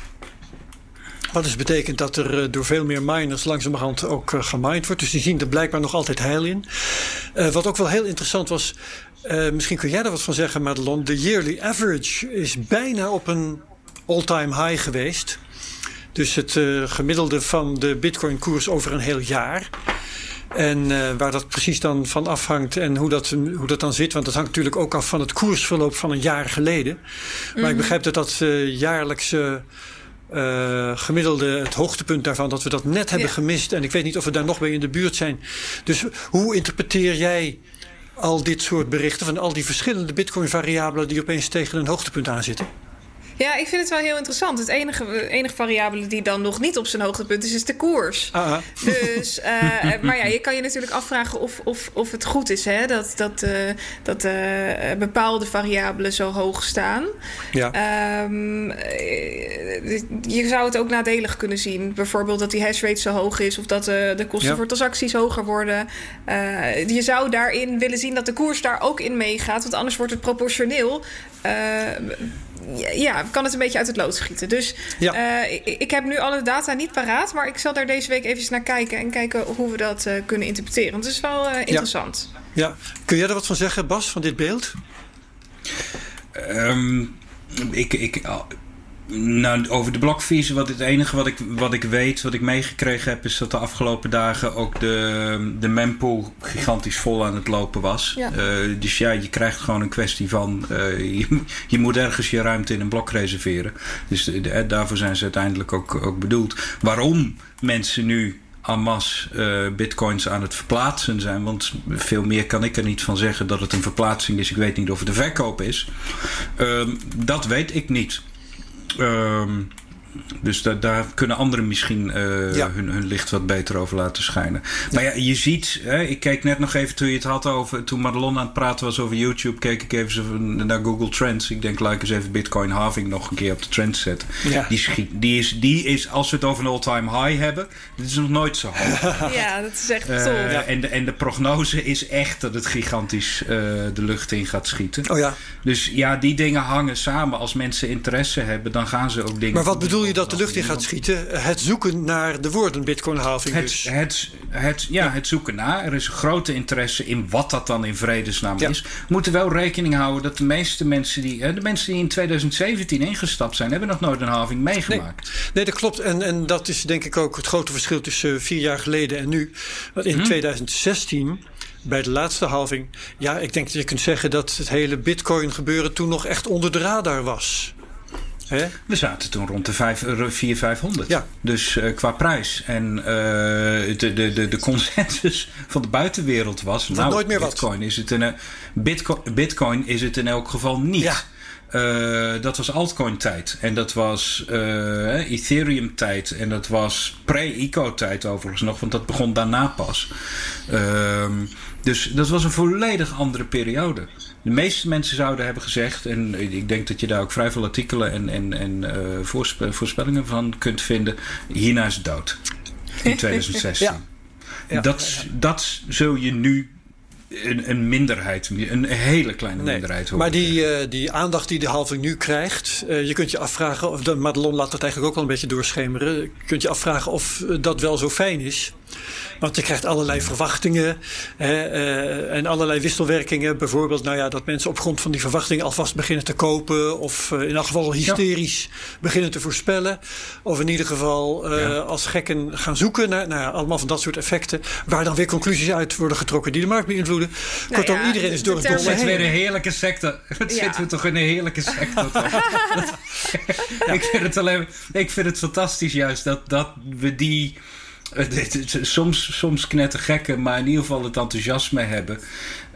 S1: Wat dus betekent dat er uh, door veel meer miners langzamerhand ook gemined wordt. Dus die zien er blijkbaar nog altijd heil in. Uh, wat ook wel heel interessant was. misschien kun jij er wat van zeggen, Madelon. De yearly average is bijna op een all-time high geweest. Dus het uh, gemiddelde van de Bitcoin-koers over een heel jaar. En uh, waar dat precies dan van afhangt en hoe dat, hoe dat dan zit. Want dat hangt natuurlijk ook af van het koersverloop van een jaar geleden. Mm -hmm. Maar ik mhm. begrijp dat dat uh, jaarlijkse uh, gemiddelde, het hoogtepunt daarvan, dat we dat net hebben ja. gemist. En ik weet niet of we daar nog bij in de buurt zijn. Dus hoe interpreteer jij al dit soort berichten van al die verschillende Bitcoin-variabelen die opeens tegen een hoogtepunt aanzitten?
S2: Ja, ik vind het wel heel interessant. Het enige, enige variabele die dan nog niet op zijn hoogtepunt is, is de koers.
S1: Aha.
S2: Dus, uh, maar ja, je kan je natuurlijk afvragen of, of, of het goed is hè, dat, dat, uh, dat uh, bepaalde variabelen zo hoog staan.
S1: Ja.
S2: Um, je zou het ook nadelig kunnen zien. Bijvoorbeeld dat die hash rate zo hoog is of dat de kosten
S1: Ja.
S2: voor transacties hoger worden. Uh, je zou daarin willen zien dat de koers daar ook in meegaat, want anders wordt het proportioneel. Ja, kan het een beetje uit het lood schieten. Dus
S1: Ja.
S2: uh, ik, ik, heb nu alle data niet paraat, maar ik zal daar deze week even naar kijken en kijken hoe we dat uh, kunnen interpreteren. Want het is wel uh, interessant.
S1: Ja. ja. Kun jij er wat van zeggen, Bas, van dit beeld?
S4: Um, ik, ik, nou, over de blokvies, wat het enige wat ik, wat ik weet, wat ik meegekregen heb, is dat de afgelopen dagen ook de, de mempool gigantisch vol aan het lopen was.
S2: Ja.
S4: Uh, dus ja, je krijgt gewoon een kwestie van uh, je, je, moet ergens je ruimte in een blok reserveren. Dus de, daarvoor zijn ze uiteindelijk ook, ook bedoeld. Waarom mensen nu masse uh, bitcoins aan het verplaatsen zijn. Want veel meer kan ik er niet van zeggen dat het een verplaatsing is. Ik weet niet of het een verkoop is. Uh, dat weet ik niet. Um, dus da daar kunnen anderen misschien uh, ja. hun, hun, licht wat beter over laten schijnen. Maar ja, je ziet, hè, ik keek net nog even toen je het had over, toen Madelon aan het praten was over YouTube, keek ik even naar Google Trends. Ik denk, laat ik eens even Bitcoin halving nog een keer op de trends zetten.
S1: Ja.
S4: Die, schiet, die, is, die is, als we het over een all-time high hebben, dit is nog nooit zo hoog.
S2: ja, dat is echt
S4: uh,
S2: tof.
S4: Ja. En, de, en de prognose is echt dat het gigantisch uh, de lucht in gaat schieten.
S1: Oh ja.
S4: Dus ja, die dingen hangen samen. Als mensen interesse hebben, dan gaan ze ook dingen.
S1: Maar wat bedoel je dat de lucht in gaat schieten? Het zoeken naar de woorden Bitcoin-halving.
S4: Het,
S1: dus.
S4: het, het, ja, ja, het zoeken naar. Er is een grote interesse in wat dat dan in vredesnaam ja. is. We moeten wel rekening houden dat de meeste mensen die. De mensen die in 2017 ingestapt zijn, hebben nog nooit een halving meegemaakt.
S1: Nee, nee dat klopt. En, en dat is denk ik ook het grote verschil tussen vier jaar geleden en nu. Want in hmm. 2016 bij de laatste halving. Ja, ik denk dat je kunt zeggen dat het hele Bitcoin gebeuren toen nog echt onder de radar was.
S4: We zaten toen rond de 4, 500.
S1: Ja.
S4: Dus uh, qua prijs. En uh, de, de, de, de consensus van de buitenwereld was.
S1: Dat
S4: nou,
S1: nooit meer
S4: Bitcoin
S1: wat.
S4: Is het een, Bitcoin, Bitcoin is het in elk geval niet.
S1: Ja.
S4: Uh, dat was altcoin-tijd. En dat was uh, Ethereum-tijd. En dat was pre-ICO-tijd overigens nog, want dat begon daarna pas. Uh, dus dat was een volledig andere periode. De meeste mensen zouden hebben gezegd, en ik denk dat je daar ook vrij veel artikelen en, en, en uh, voorspe voorspellingen van kunt vinden. Hierna is het dood. In 2016.
S1: ja. Ja.
S4: Dat, dat zul je nu een, een, minderheid, een hele kleine minderheid.
S1: Maar die, uh, die aandacht die de halving nu krijgt, uh, je kunt je afvragen, of de Madelon laat dat eigenlijk ook wel een beetje doorschemeren. Je kunt je afvragen of dat wel zo fijn is. Want je krijgt allerlei verwachtingen hè, uh, en allerlei wisselwerkingen. Bijvoorbeeld nou ja, dat mensen op grond van die verwachtingen alvast beginnen te kopen. Of in elk geval hysterisch ja. beginnen te voorspellen. Of in ieder geval ja. als gekken gaan zoeken naar nou ja, allemaal van dat soort effecten. Waar dan weer conclusies uit worden getrokken die de markt beïnvloeden. Nou Kortom, ja, iedereen is door het dolle
S4: heen. Het weer een heerlijke sector. Het zitten we toch in een heerlijke sector. ik, vind het alleen, ik vind het fantastisch juist dat, dat we die soms, soms knettergekken, maar in ieder geval het enthousiasme hebben.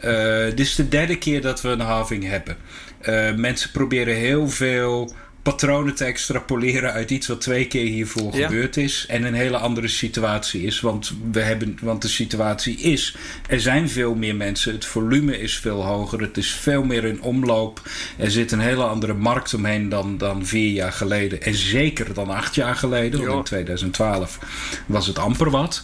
S4: Uh, dit is de derde keer dat we een halving hebben. Uh, mensen proberen heel veel patronen te extrapoleren uit iets wat twee keer hiervoor ja. gebeurd is en een hele andere situatie is. Want, we hebben, want de situatie is, er zijn veel meer mensen, het volume is veel hoger, het is veel meer in omloop. Er zit een hele andere markt omheen dan, dan vier jaar geleden en zeker dan acht jaar geleden, want in 2012 was het amper wat.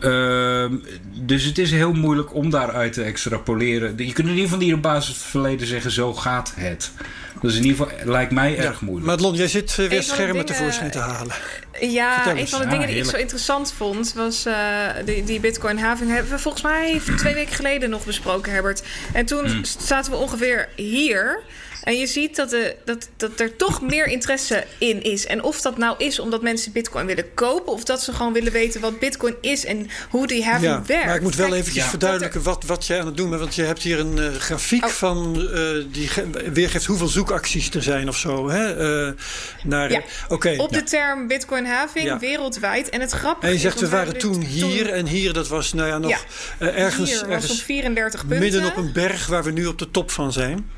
S4: Uh, dus het is heel moeilijk om daaruit te extrapoleren. Je kunt in ieder geval niet op basis van het verleden zeggen, zo gaat het. Dus in ieder geval lijkt mij
S1: ja,
S4: erg moeilijk.
S1: Madelon, jij zit uh, weer schermen dingen, tevoorschijn te halen.
S2: Ja, een van de dingen ah, die ik zo interessant vond was uh, die, die Bitcoin-having. Hebben we volgens mij twee weken geleden nog besproken, Herbert. En toen hmm. zaten we ongeveer hier. En je ziet dat, de, dat, dat er toch meer interesse in is. En of dat nou is omdat mensen bitcoin willen kopen... of dat ze gewoon willen weten wat bitcoin is en hoe die having
S1: ja,
S2: werkt.
S1: Maar ik moet wel Kijk, eventjes ja. verduidelijken wat, wat jij aan het doen bent. Want je hebt hier een uh, grafiek oh. van... Uh, die weergeeft hoeveel zoekacties er zijn of zo. Hè? Uh, naar,
S2: ja.
S1: okay.
S2: Op de term bitcoin having wereldwijd. En het grappige
S1: En je zegt,
S2: is,
S1: we waren toen hier toen... en hier. Dat was nou ja, nog ergens...
S2: Hier was
S1: ergens
S2: op 34 punten.
S1: Midden op een berg waar we nu op de top van zijn.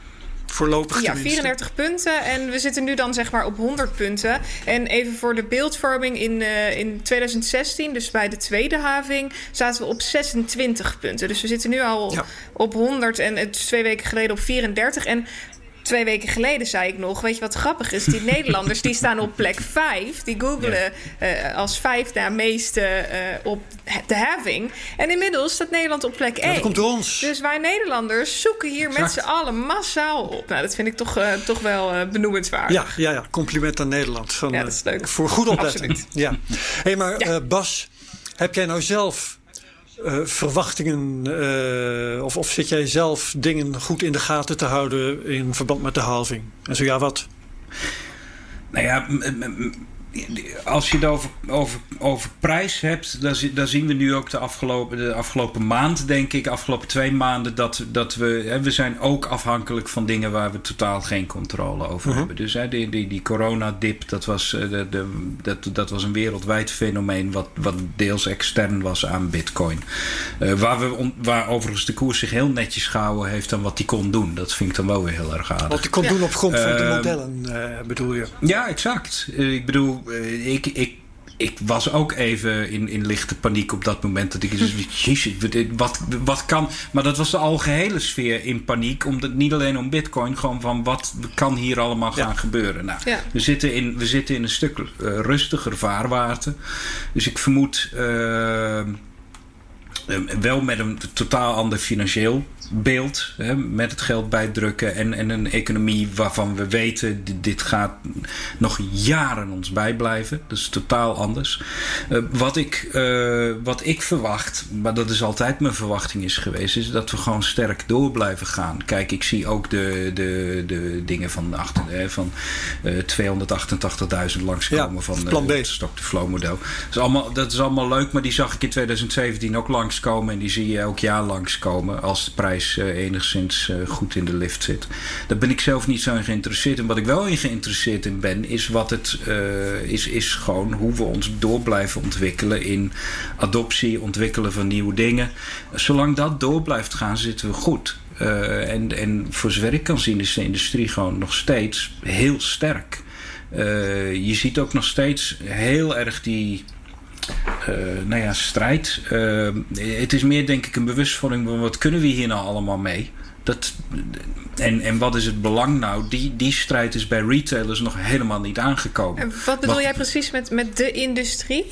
S1: Voorlopig
S2: Ja, 34 punten. En we zitten nu dan zeg maar op 100 punten. En even voor de beeldvorming. In, uh, in 2016, dus bij de tweede having, zaten we op 26 punten. Dus we zitten nu al ja. op 100 en het is twee weken geleden op 34. En twee weken geleden zei ik nog, weet je wat grappig is? Die Nederlanders die staan op plek 5. Die googelen uh, als vijf na meeste uh, op de having. En inmiddels staat Nederland op plek 1. Ja,
S1: dat komt door ons.
S2: Dus wij Nederlanders zoeken hier exact. met z'n allen massaal op. Nou, dat vind ik toch, uh, toch wel benoemenswaardig.
S1: Ja, ja, ja, compliment aan Nederland. Van,
S2: ja, dat is leuk.
S1: Voor goed opletten. Ja. hey, maar ja. Bas, heb jij nou zelf uh, verwachtingen uh, of, of zit jij zelf dingen goed in de gaten te houden in verband met de halving? En zo ja, wat?
S4: Nou ja, als je het over, over, over prijs hebt, dan, dan zien we nu ook de afgelopen, de afgelopen maand, denk ik, afgelopen twee maanden, dat, dat we, hè, we zijn ook afhankelijk van dingen waar we totaal geen controle over uh -huh. hebben. Dus hè, die, die, die coronadip, dat was, de, de, dat, dat was een wereldwijd fenomeen wat, wat deels extern was aan bitcoin. Uh, waar, we on, waar overigens de koers zich heel netjes gehouden heeft aan wat die kon doen. Dat vind ik dan wel weer heel erg aardig.
S1: Wat die kon ja. doen op grond van de modellen, uh, bedoel je?
S4: Ja, exact. ik bedoel, ik, ik, ik was ook even in, in lichte paniek op dat moment. Dat ik jezus, wat, wat kan. Maar dat was de algehele sfeer in paniek. Omdat niet alleen om Bitcoin, gewoon van wat kan hier allemaal gaan ja. gebeuren. Nou,
S2: ja.
S4: we, zitten in, we zitten in een stuk uh, rustiger vaarwater. Dus ik vermoed. Uh, wel met een totaal ander financieel beeld. Hè, met het geld bijdrukken en, en een economie waarvan we weten... Dit, dit gaat nog jaren ons bijblijven. Dat is totaal anders. Uh, wat, ik, uh, wat ik verwacht, maar dat is altijd mijn verwachting is geweest... is dat we gewoon sterk door blijven gaan. Kijk, ik zie ook de, de, de dingen van, achter, hè, van uh, 288.000 langskomen
S1: ja,
S4: van
S1: plan B.
S4: het stock-to-flow model. Dat is, allemaal, dat is allemaal leuk, maar die zag ik in 2017 ook langskomen... en die zie je elk jaar langskomen als de prijs uh, enigszins uh, goed in de lift zit. Daar ben ik zelf niet zo in geïnteresseerd in. Wat ik wel in geïnteresseerd in ben, is wat het uh, is, is gewoon hoe we ons door blijven ontwikkelen in adoptie, ontwikkelen van nieuwe dingen. Zolang dat door blijft gaan, zitten we goed. En, en voor zover ik kan zien, is de industrie gewoon nog steeds heel sterk. Je ziet ook nog steeds heel erg die uh, nou ja, strijd. Uh, het is meer denk ik een bewustwording van wat kunnen we hier nou allemaal mee. Dat, en, en wat is het belang nou? Die, die strijd is bij retailers nog helemaal niet aangekomen.
S2: En wat bedoel wat, jij precies met, met de industrie?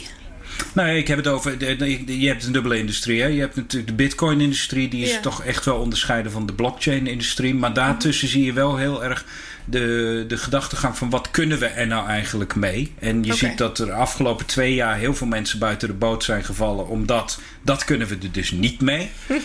S4: Nou, ik heb het over. Je hebt een dubbele industrie. Hè? Je hebt natuurlijk de Bitcoin-industrie, die is ja. toch echt wel onderscheiden van de blockchain-industrie. Maar daartussen zie je wel heel erg de, de gedachtegang van wat kunnen we er nou eigenlijk mee. En je okay. ziet dat er de afgelopen twee jaar heel veel mensen buiten de boot zijn gevallen, omdat dat kunnen we er dus niet mee.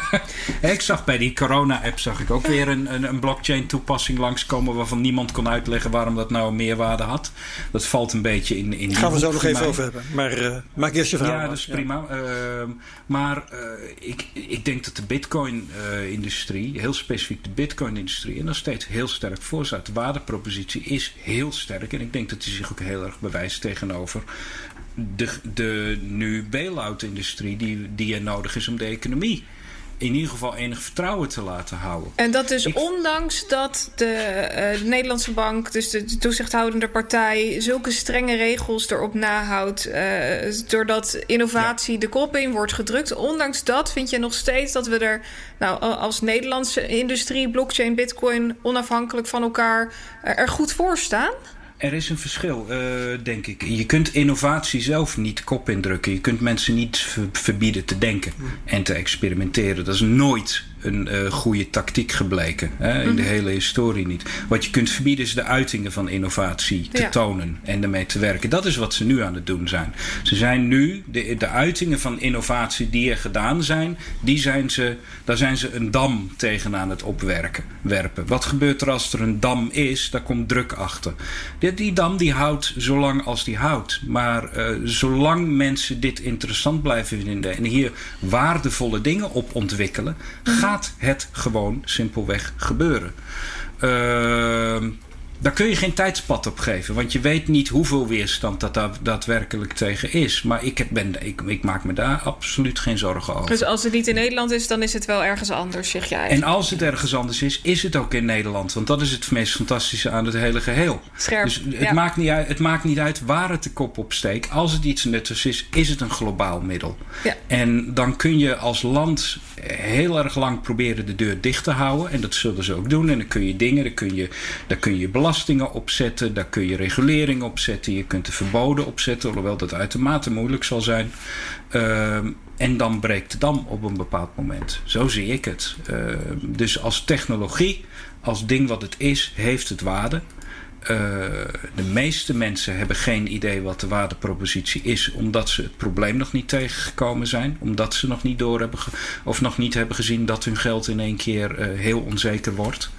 S4: ik zag bij die corona-app zag ik ook weer een, een, een blockchain-toepassing langskomen waarvan niemand kon uitleggen waarom dat nou een meerwaarde had. Dat valt een beetje in. in
S1: Gaan we zo nog even over hebben. Maar uh, maak eerst je verhaal.
S4: Ja, dat is prima. Ja. Uh, maar uh, ik, ik denk dat de Bitcoin-industrie, heel specifiek de Bitcoin-industrie, nog steeds heel sterk voor staat. De waardepropositie is heel sterk en ik denk dat die zich ook heel erg bewijst tegenover de, de nu bail-out-industrie die, die er nodig is om de economie in ieder geval enig vertrouwen te laten houden.
S2: En dat dus ik... ondanks dat de, uh, de, Nederlandse bank, dus de toezichthoudende partij, zulke strenge regels erop nahoudt, uh, doordat innovatie ja. de kop in wordt gedrukt. Ondanks dat vind je nog steeds dat we er nou, als Nederlandse industrie, blockchain, bitcoin, onafhankelijk van elkaar, uh, er goed voor staan?
S4: Er is een verschil, uh, denk ik. Je kunt innovatie zelf niet kop indrukken. Je kunt mensen niet ver verbieden te denken en te experimenteren. Dat is nooit een uh, goede tactiek gebleken. Hè? In mm -hmm. de hele historie niet. Wat je kunt verbieden is de uitingen van innovatie te ja. tonen en ermee te werken. Dat is wat ze nu aan het doen zijn. Ze zijn nu, de, de uitingen van innovatie die er gedaan zijn, die zijn ze, daar zijn ze een dam tegen aan het opwerken. Werpen. Wat gebeurt er als er een dam is? Daar komt druk achter. Die, die dam die houdt zolang als die houdt. Maar uh, zolang mensen dit interessant blijven vinden en hier waardevolle dingen op ontwikkelen, mm -hmm. gaat het gewoon simpelweg gebeuren. Uh, daar kun je geen tijdspad op geven. Want je weet niet hoeveel weerstand dat daar daadwerkelijk tegen is. Maar ik, ben, ik, ik maak me daar absoluut geen zorgen over.
S2: Dus als het niet in Nederland is, dan is het wel ergens anders, zeg jij?
S4: En als het ergens anders is, is het ook in Nederland. Want dat is het meest fantastische aan het hele geheel.
S2: Scherp.
S4: Dus het, maakt niet uit, het maakt niet uit waar het de kop op steekt. Als het iets nuttigs is, is het een globaal middel.
S2: Ja.
S4: En dan kun je als land heel erg lang proberen de deur dicht te houden. En dat zullen ze ook doen. En dan kun je dingen, dan kun je, dan kun je belastingen opzetten. Daar kun je regulering opzetten. Je kunt er verboden opzetten. Hoewel dat uitermate moeilijk zal zijn. Ehm, en dan breekt de dam op een bepaald moment. Zo zie ik het. Ehm, dus als technologie, als ding wat het is, heeft het waarde. Uh, de meeste mensen hebben geen idee wat de waardepropositie is, omdat ze het probleem nog niet tegengekomen zijn, omdat ze nog niet door hebben of nog niet hebben gezien dat hun geld in één keer uh, heel onzeker wordt.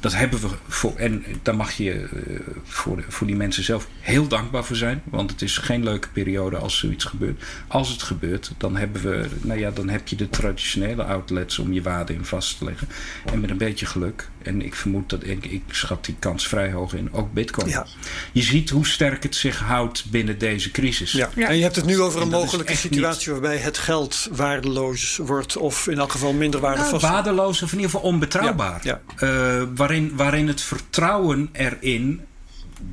S4: Dat hebben we voor. En daar mag je uh, voor, de, voor die mensen zelf heel dankbaar voor zijn. Want het is geen leuke periode als zoiets gebeurt. Als het gebeurt, dan hebben we. Nou ja, dan heb je de traditionele outlets om je waarde in vast te leggen. En met een beetje geluk. En ik vermoed dat ik, ik schat die kans vrij hoog in. Ook Bitcoin.
S1: Ja.
S4: Je ziet hoe sterk het zich houdt binnen deze crisis.
S1: Ja. En je hebt het nu over een mogelijke situatie niet... waarbij het geld waardeloos wordt. Of in elk geval minder waardevol.
S4: Nou, waardeloos of in ieder geval onbetrouwbaar.
S1: Ja.
S4: Uh, waarin, waarin het vertrouwen erin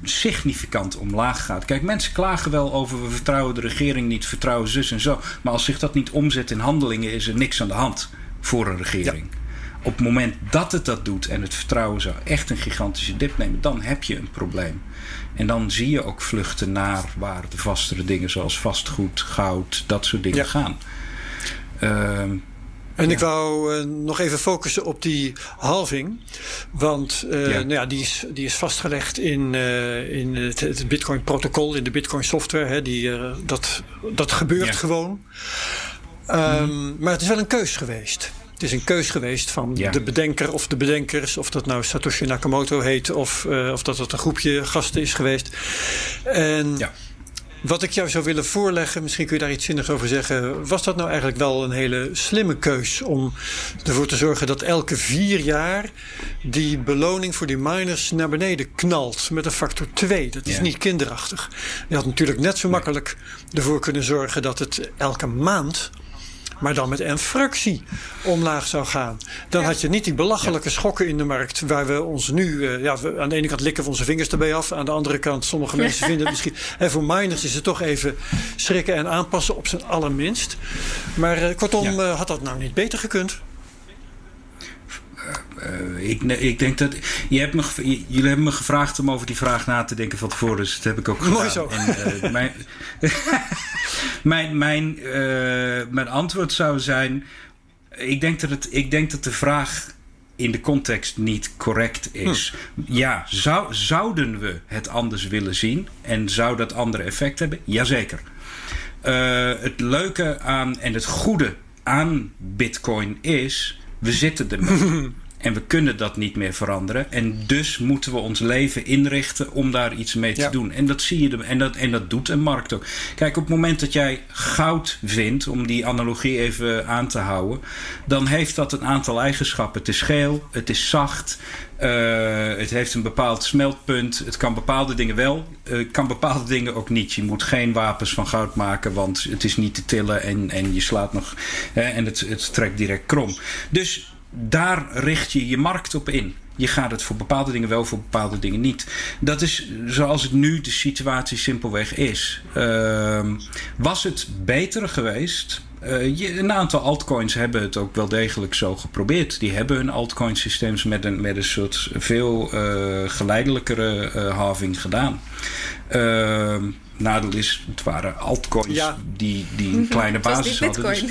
S4: significant omlaag gaat. Kijk, mensen klagen wel over we vertrouwen de regering niet, vertrouwen zus en zo. Maar als zich dat niet omzet in handelingen, is er niks aan de hand voor een regering. Ja. Op het moment dat het dat doet en het vertrouwen zou echt een gigantische dip nemen, dan heb je een probleem. En dan zie je ook vluchten naar waar de vastere dingen zoals vastgoed, goud, dat soort dingen ja. gaan. Uh,
S1: en ik wou uh, nog even focussen op die halving. Want uh, ja. Nou ja, die, is, die is vastgelegd in, uh, in het, het Bitcoin-protocol, in de Bitcoin-software. Hè, die, dat, dat gebeurt gewoon. Um, mm. Maar het is wel een keus geweest. Het is een keus geweest van ja. de bedenker of de bedenkers. Of dat nou Satoshi Nakamoto heet of, of dat het een groepje gasten is geweest. En
S4: ja.
S1: Wat ik jou zou willen voorleggen, misschien kun je daar iets zinnigs over zeggen. Was dat nou eigenlijk wel een hele slimme keus om ervoor te zorgen dat elke vier jaar die beloning voor die miners naar beneden knalt met een factor 2? Dat is
S4: Ja.
S1: niet kinderachtig. Je had natuurlijk net zo makkelijk ervoor kunnen zorgen dat het elke maand maar dan met een fractie omlaag zou gaan. Dan had je niet die belachelijke schokken in de markt waar we ons nu, uh, ja, we, aan de ene kant likken we onze vingers erbij af, aan de andere kant, sommige mensen vinden het misschien, en voor miners is het toch even schrikken en aanpassen op zijn allerminst. Maar uh, kortom, uh, had dat nou niet beter gekund?
S4: Uh, ik, ik, denk dat. Je hebt me, jullie hebben me gevraagd om over die vraag na te denken van tevoren, dus dat heb ik ook gedaan.
S1: Mooi zo.
S4: En, uh, mijn, mijn, mijn, uh, mijn antwoord zou zijn: ik denk, dat het, ik denk dat de vraag in de context niet correct is. Hm. Ja, zou, zouden we het anders willen zien en zou dat andere effect hebben? Jazeker. het leuke aan en het goede aan Bitcoin is we zitten ermee. en we kunnen dat niet meer veranderen. En dus moeten we ons leven inrichten om daar iets mee te
S1: Ja.
S4: doen. En dat zie je. En dat, en dat doet een markt ook. Kijk, op het moment dat jij goud vindt, om die analogie even aan te houden, dan heeft dat een aantal eigenschappen. Het is geel, het is zacht. Uh, het heeft een bepaald smeltpunt. Het kan bepaalde dingen wel, uh, kan bepaalde dingen ook niet. Je moet geen wapens van goud maken, want het is niet te tillen en, en je slaat nog. Hè, en het, het trekt direct krom. Dus daar richt je je markt op in. Je gaat het voor bepaalde dingen wel, voor bepaalde dingen niet. Dat is zoals het nu de situatie simpelweg is. Uh, was het beter geweest? Je, een aantal altcoins hebben het ook wel degelijk zo geprobeerd. Die hebben hun altcoin systeems met een, met een soort veel uh, geleidelijkere uh, halving gedaan. Ehm, nadeel is, het waren altcoins
S1: Ja.
S4: die, die een kleine basis hadden. Dus,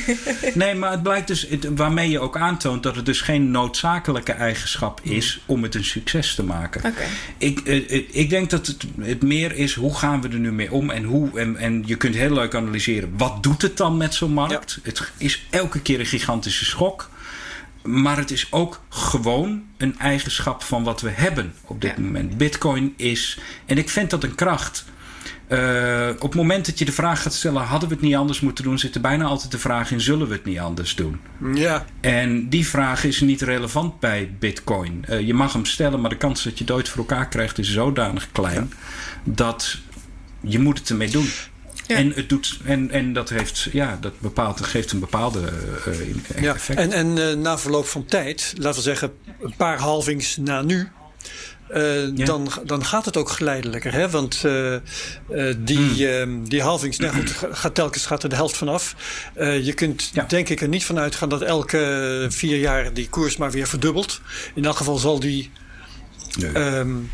S4: nee, maar het blijkt dus, het- waarmee je ook aantoont dat het dus geen noodzakelijke eigenschap is om het een succes te maken.
S2: Oké.
S4: Ik, eh, eh, ik denk dat het, het meer is hoe gaan we er nu mee om en hoe. En, en je kunt heel leuk analyseren. Wat doet het dan met zo'n markt? Het is elke keer een gigantische schok. Maar het is ook gewoon een eigenschap van wat we hebben op dit
S2: Ja.
S4: moment. Bitcoin is. En ik vind dat een kracht. Uh, op het moment dat je de vraag gaat stellen: hadden we het niet anders moeten doen, zit er bijna altijd de vraag in: zullen we het niet anders doen?
S1: Ja.
S4: En die vraag is niet relevant bij Bitcoin. Uh, je mag hem stellen, maar de kans dat je het ooit voor elkaar krijgt is zodanig klein dat je moet het ermee doen. Ja. En, het doet, en, en dat, heeft, ja, dat bepaalt, geeft een bepaalde uh, ja. effect.
S1: En, en uh, na verloop van tijd, laten we zeggen een paar halvings na nu, uh, ja. dan, dan gaat het ook geleidelijker. Hè? Want uh, uh, die, hmm. die halvings, nou goed, gaat telkens gaat er de helft vanaf. je kunt ja. denk ik er niet van uitgaan dat elke vier jaar die koers maar weer verdubbelt. In elk geval zal die nee. um,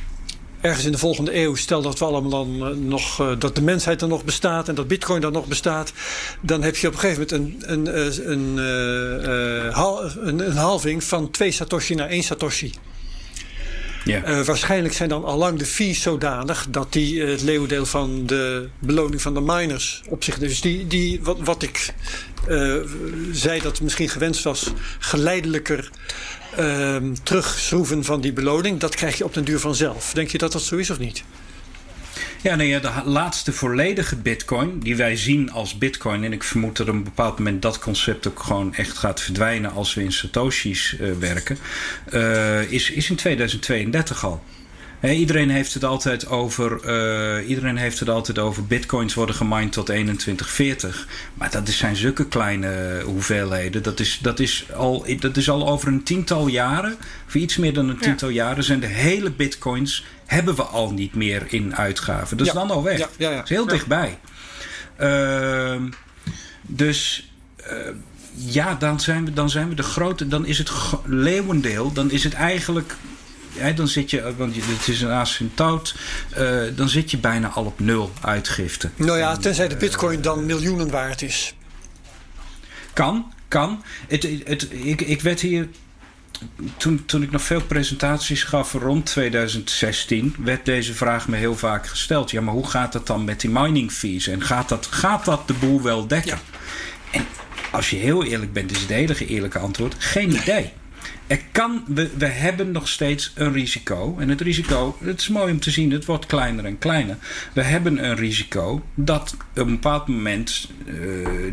S1: ergens in de volgende eeuw, stel dat we allemaal dan nog, dat de mensheid dan nog bestaat en dat bitcoin dan nog bestaat, dan heb je op een gegeven moment een, een, een, een, een halving van twee satoshi naar één satoshi. Uh, waarschijnlijk zijn dan al lang de fees zodanig dat die uh, het leeuwendeel van de beloning van de miners op zich. Dus die, die wat, wat ik uh, zei dat misschien gewenst was, geleidelijker ehm, terugschroeven van die beloning, dat krijg je op den duur vanzelf. Denk je dat dat zo is of niet?
S4: Ja, nee, de laatste volledige bitcoin die wij zien als bitcoin... en ik vermoed dat op een bepaald moment dat concept ook gewoon echt gaat verdwijnen... als we in satoshis uh, werken, uh, is, is in 2032 al. He, iedereen heeft het altijd over. Uh, iedereen heeft het altijd over. Bitcoins worden gemined tot 2140. Maar dat zijn zulke kleine hoeveelheden. Dat is, dat, is al, dat is al over een tiental jaren. Of iets meer dan een tiental ja. jaren. Zijn de hele bitcoins. hebben we al niet meer in uitgaven. Dat is
S1: ja.
S4: dan al weg.
S1: Ja, ja, ja.
S4: Dat is heel dichtbij. Uh, dus. Uh, ja, dan zijn, we, dan zijn we de grote. Dan is het leeuwendeel. Dan is het eigenlijk dan zit je, want het is een asymptoot, uh, dan zit je bijna al op nul uitgifte.
S1: Nou ja, tenzij de bitcoin dan miljoenen waard is.
S4: Kan, kan. Het, het, ik, ik werd hier toen, toen ik nog veel presentaties gaf rond 2016, werd deze vraag me heel vaak gesteld. Ja, maar hoe gaat het dan met die mining fees? En gaat dat, gaat dat de boel wel dekken?
S1: Ja.
S4: En als je heel eerlijk bent, is het enige eerlijke antwoord: geen idee. Er kan, we, we hebben nog steeds een risico. En het risico, het is mooi om te zien, het wordt kleiner en kleiner. We hebben een risico dat op een bepaald moment uh,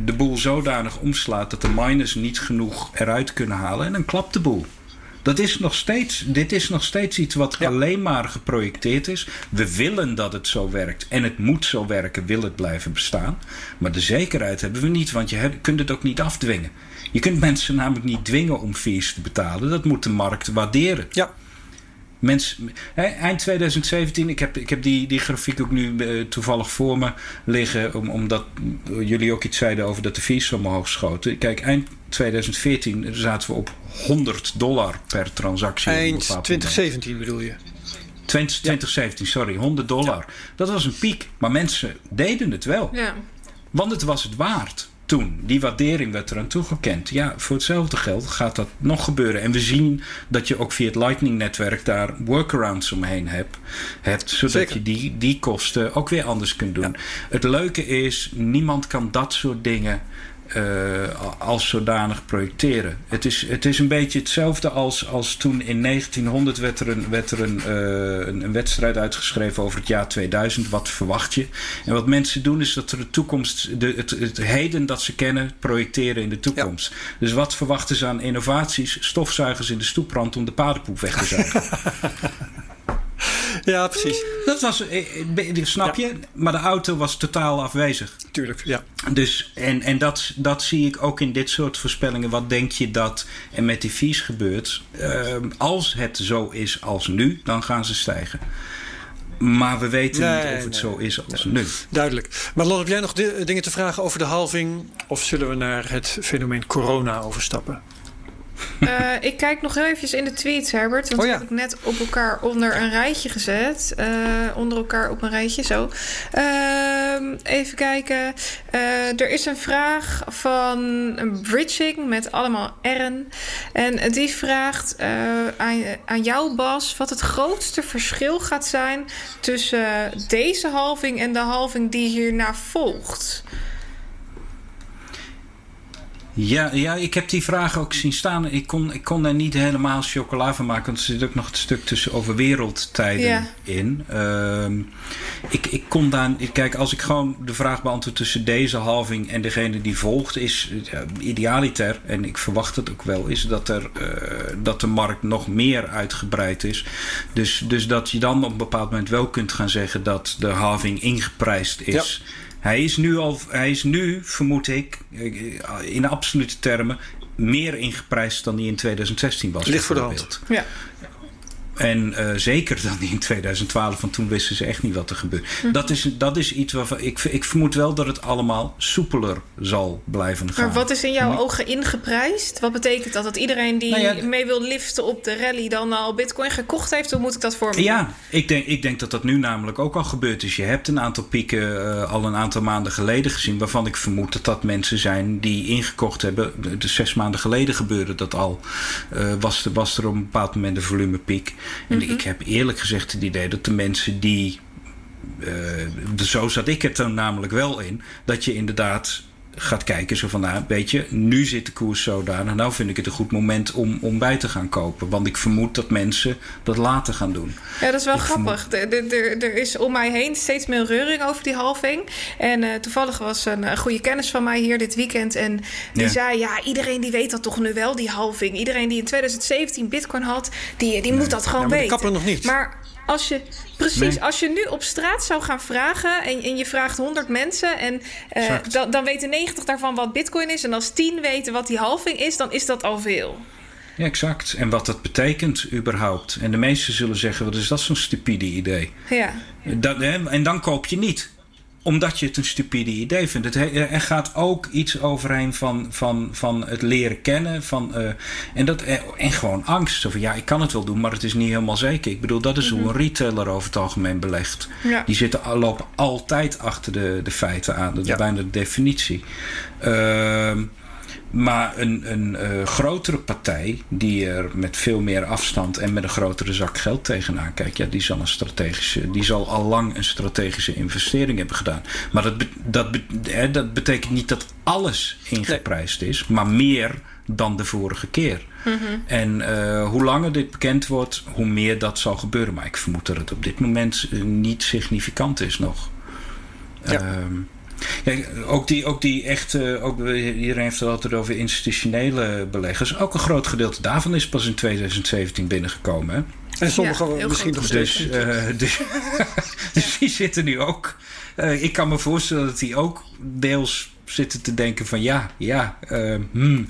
S4: de boel zodanig omslaat dat de miners niet genoeg eruit kunnen halen. En dan klapt de boel. Dat is nog steeds, dit is nog steeds iets wat ja. alleen maar geprojecteerd is. We willen dat het zo werkt. En het moet zo werken, wil het blijven bestaan. Maar de zekerheid hebben we niet, want je kunt het ook niet afdwingen. Je kunt mensen namelijk niet dwingen om fees te betalen. Dat moet de markt waarderen.
S1: Ja.
S4: Mens, hè, eind 2017, ik heb, ik heb die, die grafiek ook nu uh, toevallig voor me liggen, om, omdat jullie ook iets zeiden over dat de fees zo omhoog schoten. Kijk, eind 2014 zaten we op 100 dollar per transactie.
S1: Eind 2017 bedoel je?
S4: 20, 2017, ja. sorry, 100 dollar. Ja. Dat was een piek, maar mensen deden het wel.
S2: Ja.
S4: Want het was het waard toen. Die waardering werd eraan toegekend. Ja, voor hetzelfde geld gaat dat nog gebeuren. En we zien dat je ook via het Lightning-netwerk daar workarounds omheen hebt. hebt zodat
S1: Zeker.
S4: je die, die kosten ook weer anders kunt doen.
S1: Ja.
S4: Het leuke is, niemand kan dat soort dingen als zodanig projecteren. Het is, het is een beetje hetzelfde als, als toen in 1900 werd er, een, werd er een, een, een, wedstrijd uitgeschreven over het jaar 2000. Wat verwacht je? En wat mensen doen is dat er de toekomst, de, het, het heden dat ze kennen, projecteren in de toekomst. Ja. Dus wat verwachten ze aan innovaties? Stofzuigers in de stoeprand om de paardenpoep weg te zuigen.
S1: Ja, precies.
S4: Dat was, snap je? Ja. Maar de auto was totaal afwezig.
S1: Tuurlijk, ja.
S4: Dus, en en dat, dat zie ik ook in dit soort voorspellingen. Wat denk je dat er met die fees gebeurt? Uh, als het zo is als nu, dan gaan ze stijgen. Maar we weten
S1: nee,
S4: niet of het
S1: nee,
S4: zo is als
S1: nee.
S4: nu.
S1: Duidelijk. Maar Lon, heb jij nog dingen te vragen over de halving? Of zullen we naar het fenomeen corona overstappen?
S2: Uh, ik kijk nog heel eventjes in de tweets, Herbert. Want
S1: oh, ja.
S2: heb ik net op elkaar onder een rijtje gezet. Uh, onder elkaar op een rijtje, zo. Uh, even kijken. Eh, er is een vraag van bridging met allemaal R'en. En die vraagt eh, aan, aan jou, Bas... wat het grootste verschil gaat zijn... tussen deze halving en de halving die hierna volgt.
S4: Ja, ja, ik heb die vraag ook zien staan. Ik kon, ik kon er niet helemaal chocola van maken. Want er zit ook nog het stuk tussen over wereldtijden in. Ehm, ik, ik kon daar. Kijk, als ik gewoon de vraag beantwoord tussen deze halving en degene die volgt, is ja, idealiter, en ik verwacht het ook wel, is dat, er, uh, dat de markt nog meer uitgebreid is. Dus, dus dat je dan op een bepaald moment wel kunt gaan zeggen dat de halving ingeprijsd is. Ja. Hij is nu al, hij is nu, vermoed ik, in absolute termen meer ingeprijsd dan die in 2016 was.
S1: Ligt voor de hand.
S2: Ja.
S4: En uh, zeker dan in 2012, want toen wisten ze echt niet wat er gebeurde. Mm -hmm. dat, is, dat is iets waarvan ik, ik vermoed wel dat het allemaal soepeler zal blijven gaan.
S2: Maar wat is in jouw maar, ogen ingeprijsd? Wat betekent dat? Dat iedereen die nou ja, mee wil liften op de rally dan al bitcoin gekocht heeft? Hoe moet ik dat voor me
S4: Ja, ik denk, ik denk dat dat nu namelijk ook al gebeurd is. Je hebt een aantal pieken uh, al een aantal maanden geleden gezien, waarvan ik vermoed dat dat mensen zijn die ingekocht hebben. De zes maanden geleden gebeurde dat al. Uh, was, er, was er op een bepaald moment een volumepiek. En mm-hmm. ik heb eerlijk gezegd het idee dat de mensen die. Uh, zo zat ik het er namelijk wel in. Dat je inderdaad gaat kijken. Zo van, nou, weet je, nu zit de koers zodanig. Nou vind ik het een goed moment om, om bij te gaan kopen. Want ik vermoed dat mensen dat later gaan doen.
S2: Ja, dat is wel ik grappig. Vermoed... Er, er, er is om mij heen steeds meer reuring over die halving. En uh, toevallig was een, een, goede kennis van mij hier dit weekend. En die ja. zei, ja, iedereen die weet dat toch nu wel, die halving. Iedereen die in 2017 bitcoin had, die, die nee. moet dat gewoon
S1: ja, maar
S2: weten.
S1: kappen nog niet.
S2: Maar als je, precies, nee. als je nu op straat zou gaan vragen en, en je vraagt 100 mensen en uh, dan, dan weten 90 daarvan wat Bitcoin is en als 10 weten wat die halving is, dan is dat al veel.
S4: Ja, exact. En wat dat betekent überhaupt. En de meesten zullen zeggen, wat is dat zo'n stupide idee?
S2: Ja.
S4: Dat, hè, en dan koop je niet omdat je het een stupide idee vindt. Het, er gaat ook iets overheen van, van, van het leren kennen. Van, uh, en, dat, en gewoon angst. Van, ja, ik kan het wel doen, maar het is niet helemaal zeker. Ik bedoel, dat is hoe een retailer over het algemeen belegt.
S2: Ja.
S4: Die zitten, lopen altijd achter de, de feiten aan. Dat is ja. bijna de definitie. Uh, maar een, een uh, grotere partij die er met veel meer afstand en met een grotere zak geld tegenaan kijkt, ja, die zal een strategische, die zal al lang een strategische investering hebben gedaan. Maar dat, dat, hè, dat betekent niet dat alles ingeprijsd nee. is, maar meer dan de vorige keer.
S2: Mm-hmm.
S4: En uh, hoe langer dit bekend wordt, hoe meer dat zal gebeuren. Maar ik vermoed dat het op dit moment uh, niet significant is nog.
S1: Ja.
S4: Uh, ja, ook die, ook die echte, ook, iedereen heeft het altijd over institutionele beleggers. Ook een groot gedeelte daarvan is pas in 2017 binnengekomen. Hè?
S1: En sommigen
S2: ja,
S1: misschien nog
S4: steeds. Dus, uh, dus, dus die zitten nu ook. Uh, ik kan me voorstellen dat die ook deels zitten te denken van ja, ja, uh, hmm.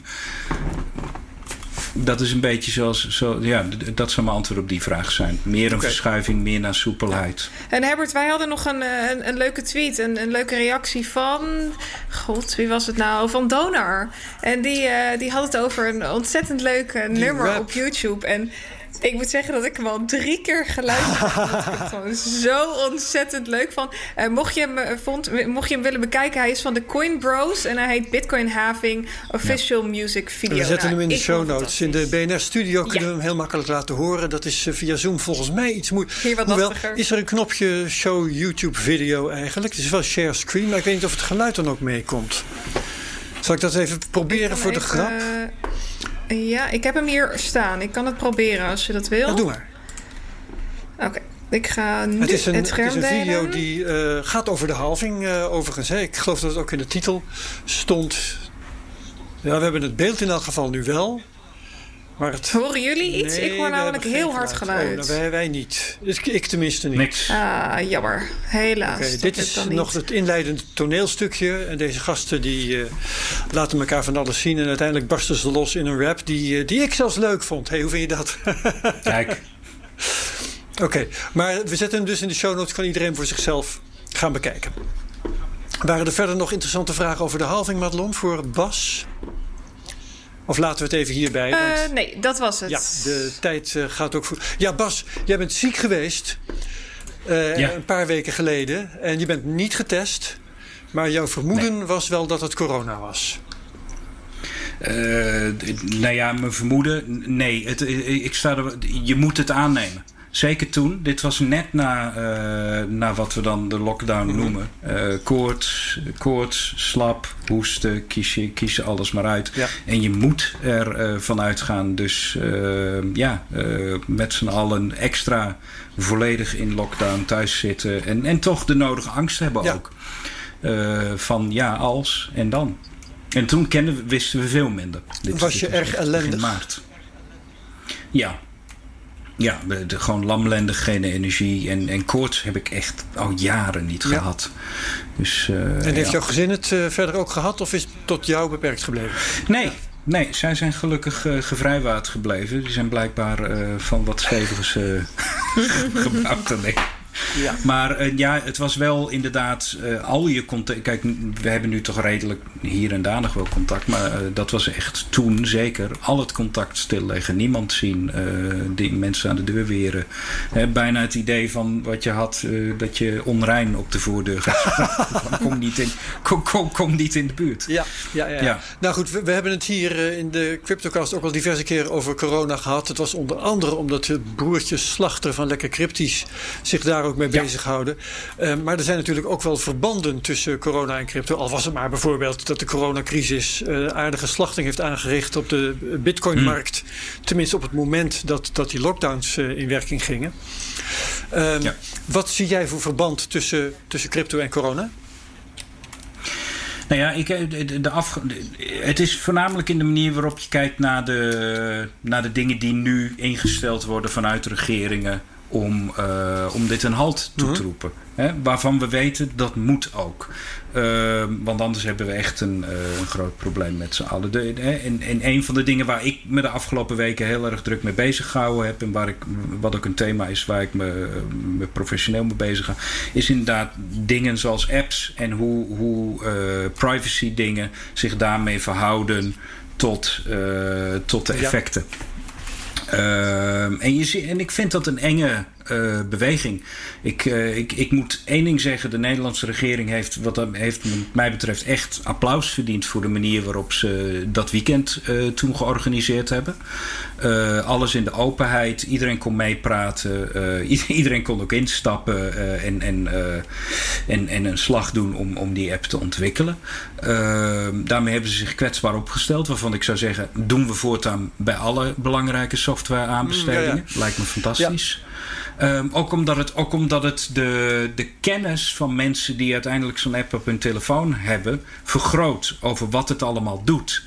S4: Dat is een beetje zoals, zo, ja, dat zou mijn antwoord op die vraag zijn. Meer een okay. verschuiving, meer naar soepelheid.
S2: En Herbert, wij hadden nog een, een, een leuke tweet, een, een, leuke reactie van, god, wie was het nou? Van Donar. En die, uh, die had het over een ontzettend leuk nummer rap. op YouTube. En ik moet zeggen dat ik hem al drie keer geluisterd heb. ik het gewoon zo ontzettend leuk van. Uh, mocht, je hem, uh, vond, mocht je hem willen bekijken, hij is van de Coin Bros. En hij heet Bitcoin Having Official ja. Music Video.
S1: We zetten nou, hem in de show notes. In de BNR Studio kunnen we hem heel makkelijk laten horen. Dat is uh, via Zoom volgens mij iets moeilijk.
S2: Hier wat
S1: Hoewel,
S2: lastiger.
S1: is er een knopje Show YouTube Video eigenlijk? Het is wel share screen, maar ik weet niet of het geluid dan ook meekomt. Zal ik dat even proberen voor
S2: even,
S1: de grap?
S2: Ja, ik heb hem hier staan. Ik kan het proberen als je dat wil.
S1: Ja, doe maar.
S2: Oké, okay. ik ga nu
S1: het, is een,
S2: het
S1: is een video die uh, gaat over de halving uh, overigens. Hè. Ik geloof dat het ook in de titel stond. Ja, we hebben het beeld in elk geval nu wel. Maar het...
S2: Horen jullie iets?
S1: Nee,
S2: ik hoor namelijk heel hard geluid.
S1: Oh, wij, wij niet. Ik, ik tenminste niet.
S4: Niks.
S2: Ah, jammer. Helaas.
S1: Okay, dit is nog het inleidende toneelstukje. En deze gasten die uh, laten elkaar van alles zien. En uiteindelijk barsten ze los in een rap die, uh, die ik zelfs leuk vond. hey, hoe vind je dat?
S4: Kijk.
S1: Oké, okay, maar we zetten hem dus in de show notes. Kan iedereen voor zichzelf gaan bekijken. Waren er verder nog interessante vragen over de halving, Madelon, voor Bas? Of laten we het even hierbij?
S2: Uh, nee, dat was het.
S1: Ja, de tijd uh, gaat ook goed. Ja, Bas, jij bent ziek geweest. Uh, ja. Een paar weken geleden. En je bent niet getest. Maar jouw vermoeden nee. was wel dat het corona was.
S4: nou ja, mijn vermoeden. Nee, het, ik sta er, je moet het aannemen. Zeker toen. Dit was net na, uh, na wat we dan de lockdown mhm. noemen. Uh, koorts, koorts, slap, hoesten, kies je, kies je alles maar uit. En je moet er uh, van uitgaan. Dus ja, met z'n allen extra volledig in lockdown thuis zitten. En, en toch de nodige angst hebben ook. van ja, als en dan. En toen kenden, wisten we veel minder.
S1: Dit, was je erg ellendig? In
S4: maart. Ja. Ja, de, gewoon lamlendig, geen energie. En, en koorts heb ik echt al jaren niet gehad. Dus,
S1: uh, en heeft jouw gezin het uh, verder ook gehad? Of is het tot jou beperkt gebleven?
S4: Nee, Nee, zij zijn gelukkig uh, gevrijwaard gebleven. Die zijn blijkbaar uh, van wat stevigers uh, gebouwd dan ik. Ja. Maar uh, ja, het was wel inderdaad uh, al je contact. Kijk, we hebben nu toch redelijk hier en daar nog wel contact. Maar uh, dat was echt toen zeker. Al het contact stilleggen. Niemand zien. die mensen aan de deur weren. bijna het idee van wat je had. dat je onrein op de voordeur gaat. kom, niet in, kom, kom, kom, niet in de buurt.
S1: Ja, ja, ja. ja. Nou goed, we, we, hebben het hier in de Cryptocast ook al diverse keren over corona gehad. Het was onder andere omdat de broertjes Slachter van Lekker Cryptisch zich daar ook mee bezighouden. Uh, maar er zijn natuurlijk ook wel verbanden tussen corona en crypto. Al was het maar bijvoorbeeld dat de coronacrisis uh, aardige slachting heeft aangericht op de bitcoinmarkt. Hmm. Tenminste op het moment dat, dat die lockdowns uh, in werking gingen. Ehm, ja. Wat zie jij voor verband tussen, tussen crypto en corona?
S4: Nou ja, ik, de af, het is voornamelijk in de manier waarop je kijkt naar de, naar de dingen die nu ingesteld worden vanuit regeringen om, uh, om dit een halt toe te mhm. roepen. Hè? Waarvan we weten dat moet ook. Uh, want anders hebben we echt een, uh, een groot probleem met z'n allen. De, en, en een van de dingen waar ik me de afgelopen weken heel erg druk mee bezig gehouden heb. En waar ik, wat ook een thema is waar ik me, me professioneel mee bezig ga. Is inderdaad dingen zoals apps en hoe, hoe privacy dingen zich daarmee verhouden tot, tot de effecten. En, je, en ik vind dat een enge uh, beweging. Ik, uh, ik, ik moet één ding zeggen. De Nederlandse regering heeft wat heeft mij betreft echt applaus verdiend... voor de manier waarop ze dat weekend uh, toen georganiseerd hebben. alles in de openheid. Iedereen kon meepraten. iedereen kon ook instappen en, en, en, en een slag doen om, om die app te ontwikkelen. Daarmee hebben ze zich kwetsbaar opgesteld. Waarvan ik zou zeggen, doen we voortaan bij alle belangrijke software aanbestedingen. Lijkt me fantastisch. Um, ook omdat het, ook omdat het de, de kennis van mensen die uiteindelijk zo'n app op hun telefoon hebben, vergroot over wat het allemaal doet.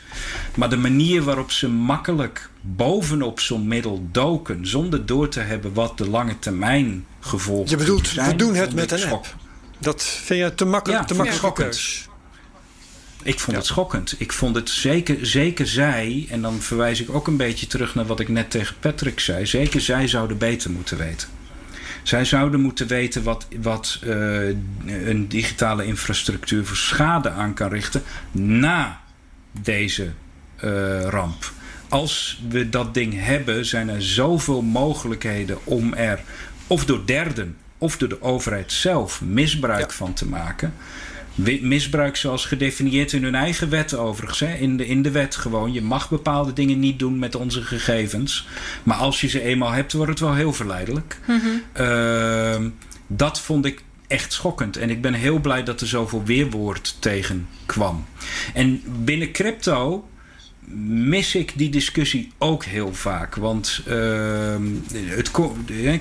S4: Maar de manier waarop ze makkelijk bovenop zo'n middel doken, zonder door te hebben wat de lange termijn gevolgen
S1: Je bedoelt, zijn, we doen het met een app. Dat vind je te makkelijk, ja, te makkelijk
S4: Ik vond het schokkend. Ik vond het zeker, zeker zij, en dan verwijs ik ook een beetje terug naar wat ik net tegen Patrick zei, zeker zij zouden beter moeten weten. Zij zouden moeten weten wat, wat uh, een digitale infrastructuur voor schade aan kan richten na deze uh, ramp. Als we dat ding hebben, zijn er zoveel mogelijkheden om er of door derden of door de overheid zelf misbruik ja. van te maken misbruik zoals gedefinieerd in hun eigen wet overigens. Hè? In, de, in de wet gewoon. Je mag bepaalde dingen niet doen met onze gegevens. Maar als je ze eenmaal hebt, wordt het wel heel verleidelijk. Mm -hmm. dat vond ik echt schokkend. En ik ben heel blij dat er zoveel weerwoord tegen kwam. En binnen crypto mis ik die discussie ook heel vaak. Want uh, het,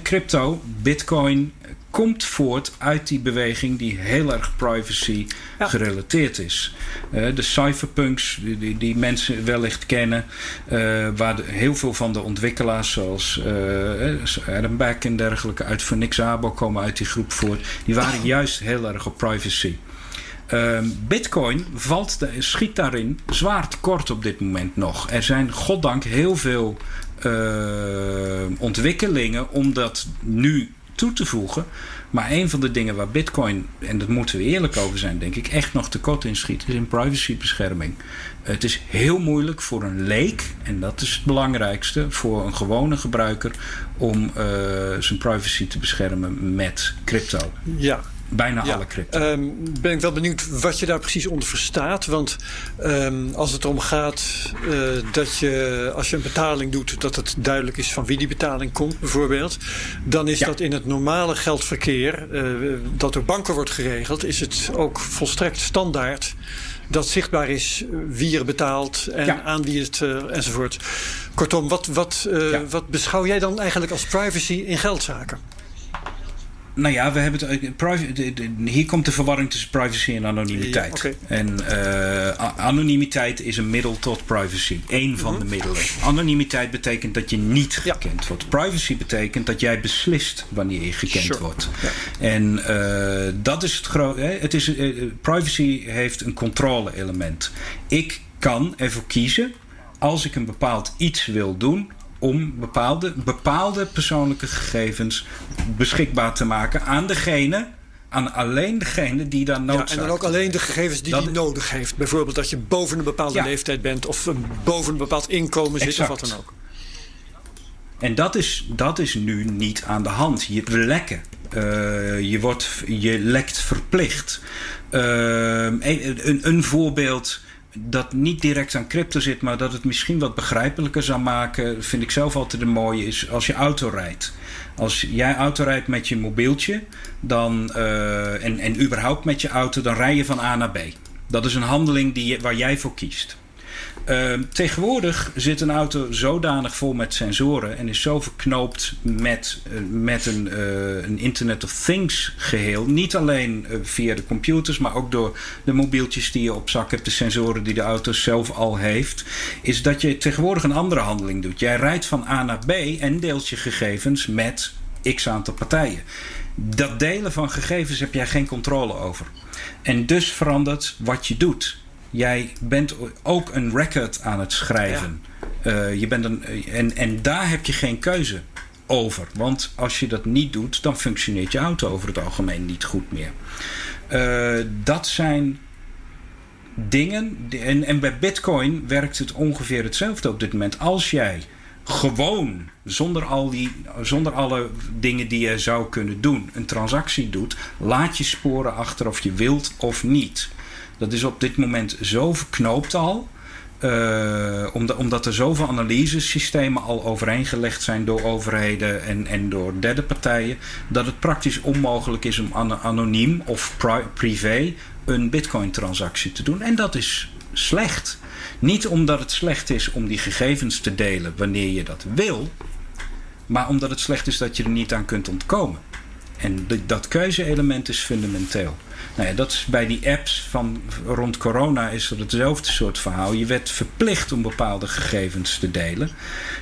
S4: crypto, bitcoin, komt voort uit die beweging die heel erg privacy gerelateerd is. Uh, de cypherpunks, die, die, mensen wellicht kennen, uh, waar de, heel veel van de ontwikkelaars, zoals uh, Adam Beck en dergelijke, uit Phoenix Abo komen uit die groep voort, die waren juist heel erg op privacy. Ehm, Bitcoin valt, schiet daarin zwaar tekort op dit moment nog. Er zijn goddank heel veel ontwikkelingen om dat nu toe te voegen. Maar een van de dingen waar Bitcoin, en daar moeten we eerlijk over zijn, denk ik, echt nog tekort in schiet, is in privacybescherming. Het is heel moeilijk voor een leek, en dat is het belangrijkste, voor een gewone gebruiker om uh, zijn privacy te beschermen met crypto.
S1: Ja,
S4: Bijna alle crypto.
S1: Um, ben ik wel benieuwd wat je daar precies onder verstaat. Want um, als het erom gaat uh, dat je als je een betaling doet, dat het duidelijk is van wie die betaling komt, bijvoorbeeld. Dan is ja. dat in het normale geldverkeer, uh, dat door banken wordt geregeld, is het ook volstrekt standaard dat zichtbaar is wie er betaalt en ja. aan wie het uh, enzovoort. Kortom, wat, wat, wat beschouw jij dan eigenlijk als privacy in geldzaken?
S4: Nou ja, we hebben het, privacy, hier komt de verwarring tussen privacy en anonimiteit.
S1: Okay.
S4: En uh, anonimiteit is een middel tot privacy. Eén van mm -hmm. de middelen. Anonimiteit betekent dat je niet gekend wordt. Privacy betekent dat jij beslist wanneer je gekend
S1: sure.
S4: wordt. Ja. En uh, dat is het grote. Het is, uh, privacy heeft een controle-element. Ik kan ervoor kiezen, als ik een bepaald iets wil doen, om bepaalde, bepaalde persoonlijke gegevens beschikbaar te maken aan degene. Aan alleen degene die daar nodig heeft.
S1: Ja, en dan ook alleen de gegevens die hij nodig heeft. Bijvoorbeeld dat je boven een bepaalde ja. leeftijd bent of boven een bepaald inkomen zit
S4: exact.
S1: of wat dan ook.
S4: En dat is, dat is nu niet aan de hand. Je lekken. Uh, je, wordt, je lekt verplicht. Uh, een, een voorbeeld dat niet direct aan crypto zit, maar dat het misschien wat begrijpelijker zou maken, vind ik zelf altijd een mooie, is als je auto rijdt. Als jij auto rijdt met je mobieltje dan, uh, en, en überhaupt met je auto, dan rij je van A naar B. Dat is een handeling die, waar jij voor kiest. Uh, tegenwoordig zit een auto zodanig vol met sensoren en is zo verknoopt met, uh, met een, uh, een, Internet of Things geheel. Niet alleen via de computers, maar ook door de mobieltjes die je op zak hebt, de sensoren die de auto zelf al heeft. Is dat je tegenwoordig een andere handeling doet. Jij rijdt van A naar B en deelt je gegevens met x aantal partijen. Dat delen van gegevens heb jij geen controle over. En dus verandert wat je doet. Jij bent ook een record aan het schrijven. Ja. Uh, je bent een, en, en daar heb je geen keuze over. Want als je dat niet doet, dan functioneert je auto over het algemeen niet goed meer. Uh, dat zijn dingen. En, en bij Bitcoin werkt het ongeveer hetzelfde op dit moment. Als jij gewoon, zonder, al die, zonder alle dingen die je zou kunnen doen, een transactie doet, laat je sporen achter of je wilt of niet. Dat is op dit moment zo verknoopt al. Uh, omdat, er zoveel analysesystemen al overeengelegd zijn door overheden en, en door derde partijen, dat het praktisch onmogelijk is om an anoniem of pri privé een bitcoin-transactie te doen. En dat is slecht. Niet omdat het slecht is om die gegevens te delen wanneer je dat wil, maar omdat het slecht is dat je er niet aan kunt ontkomen. En dat keuze-element is fundamenteel. Nou ja, dat is bij die apps van rond corona is dat hetzelfde soort verhaal. Je werd verplicht om bepaalde gegevens te delen.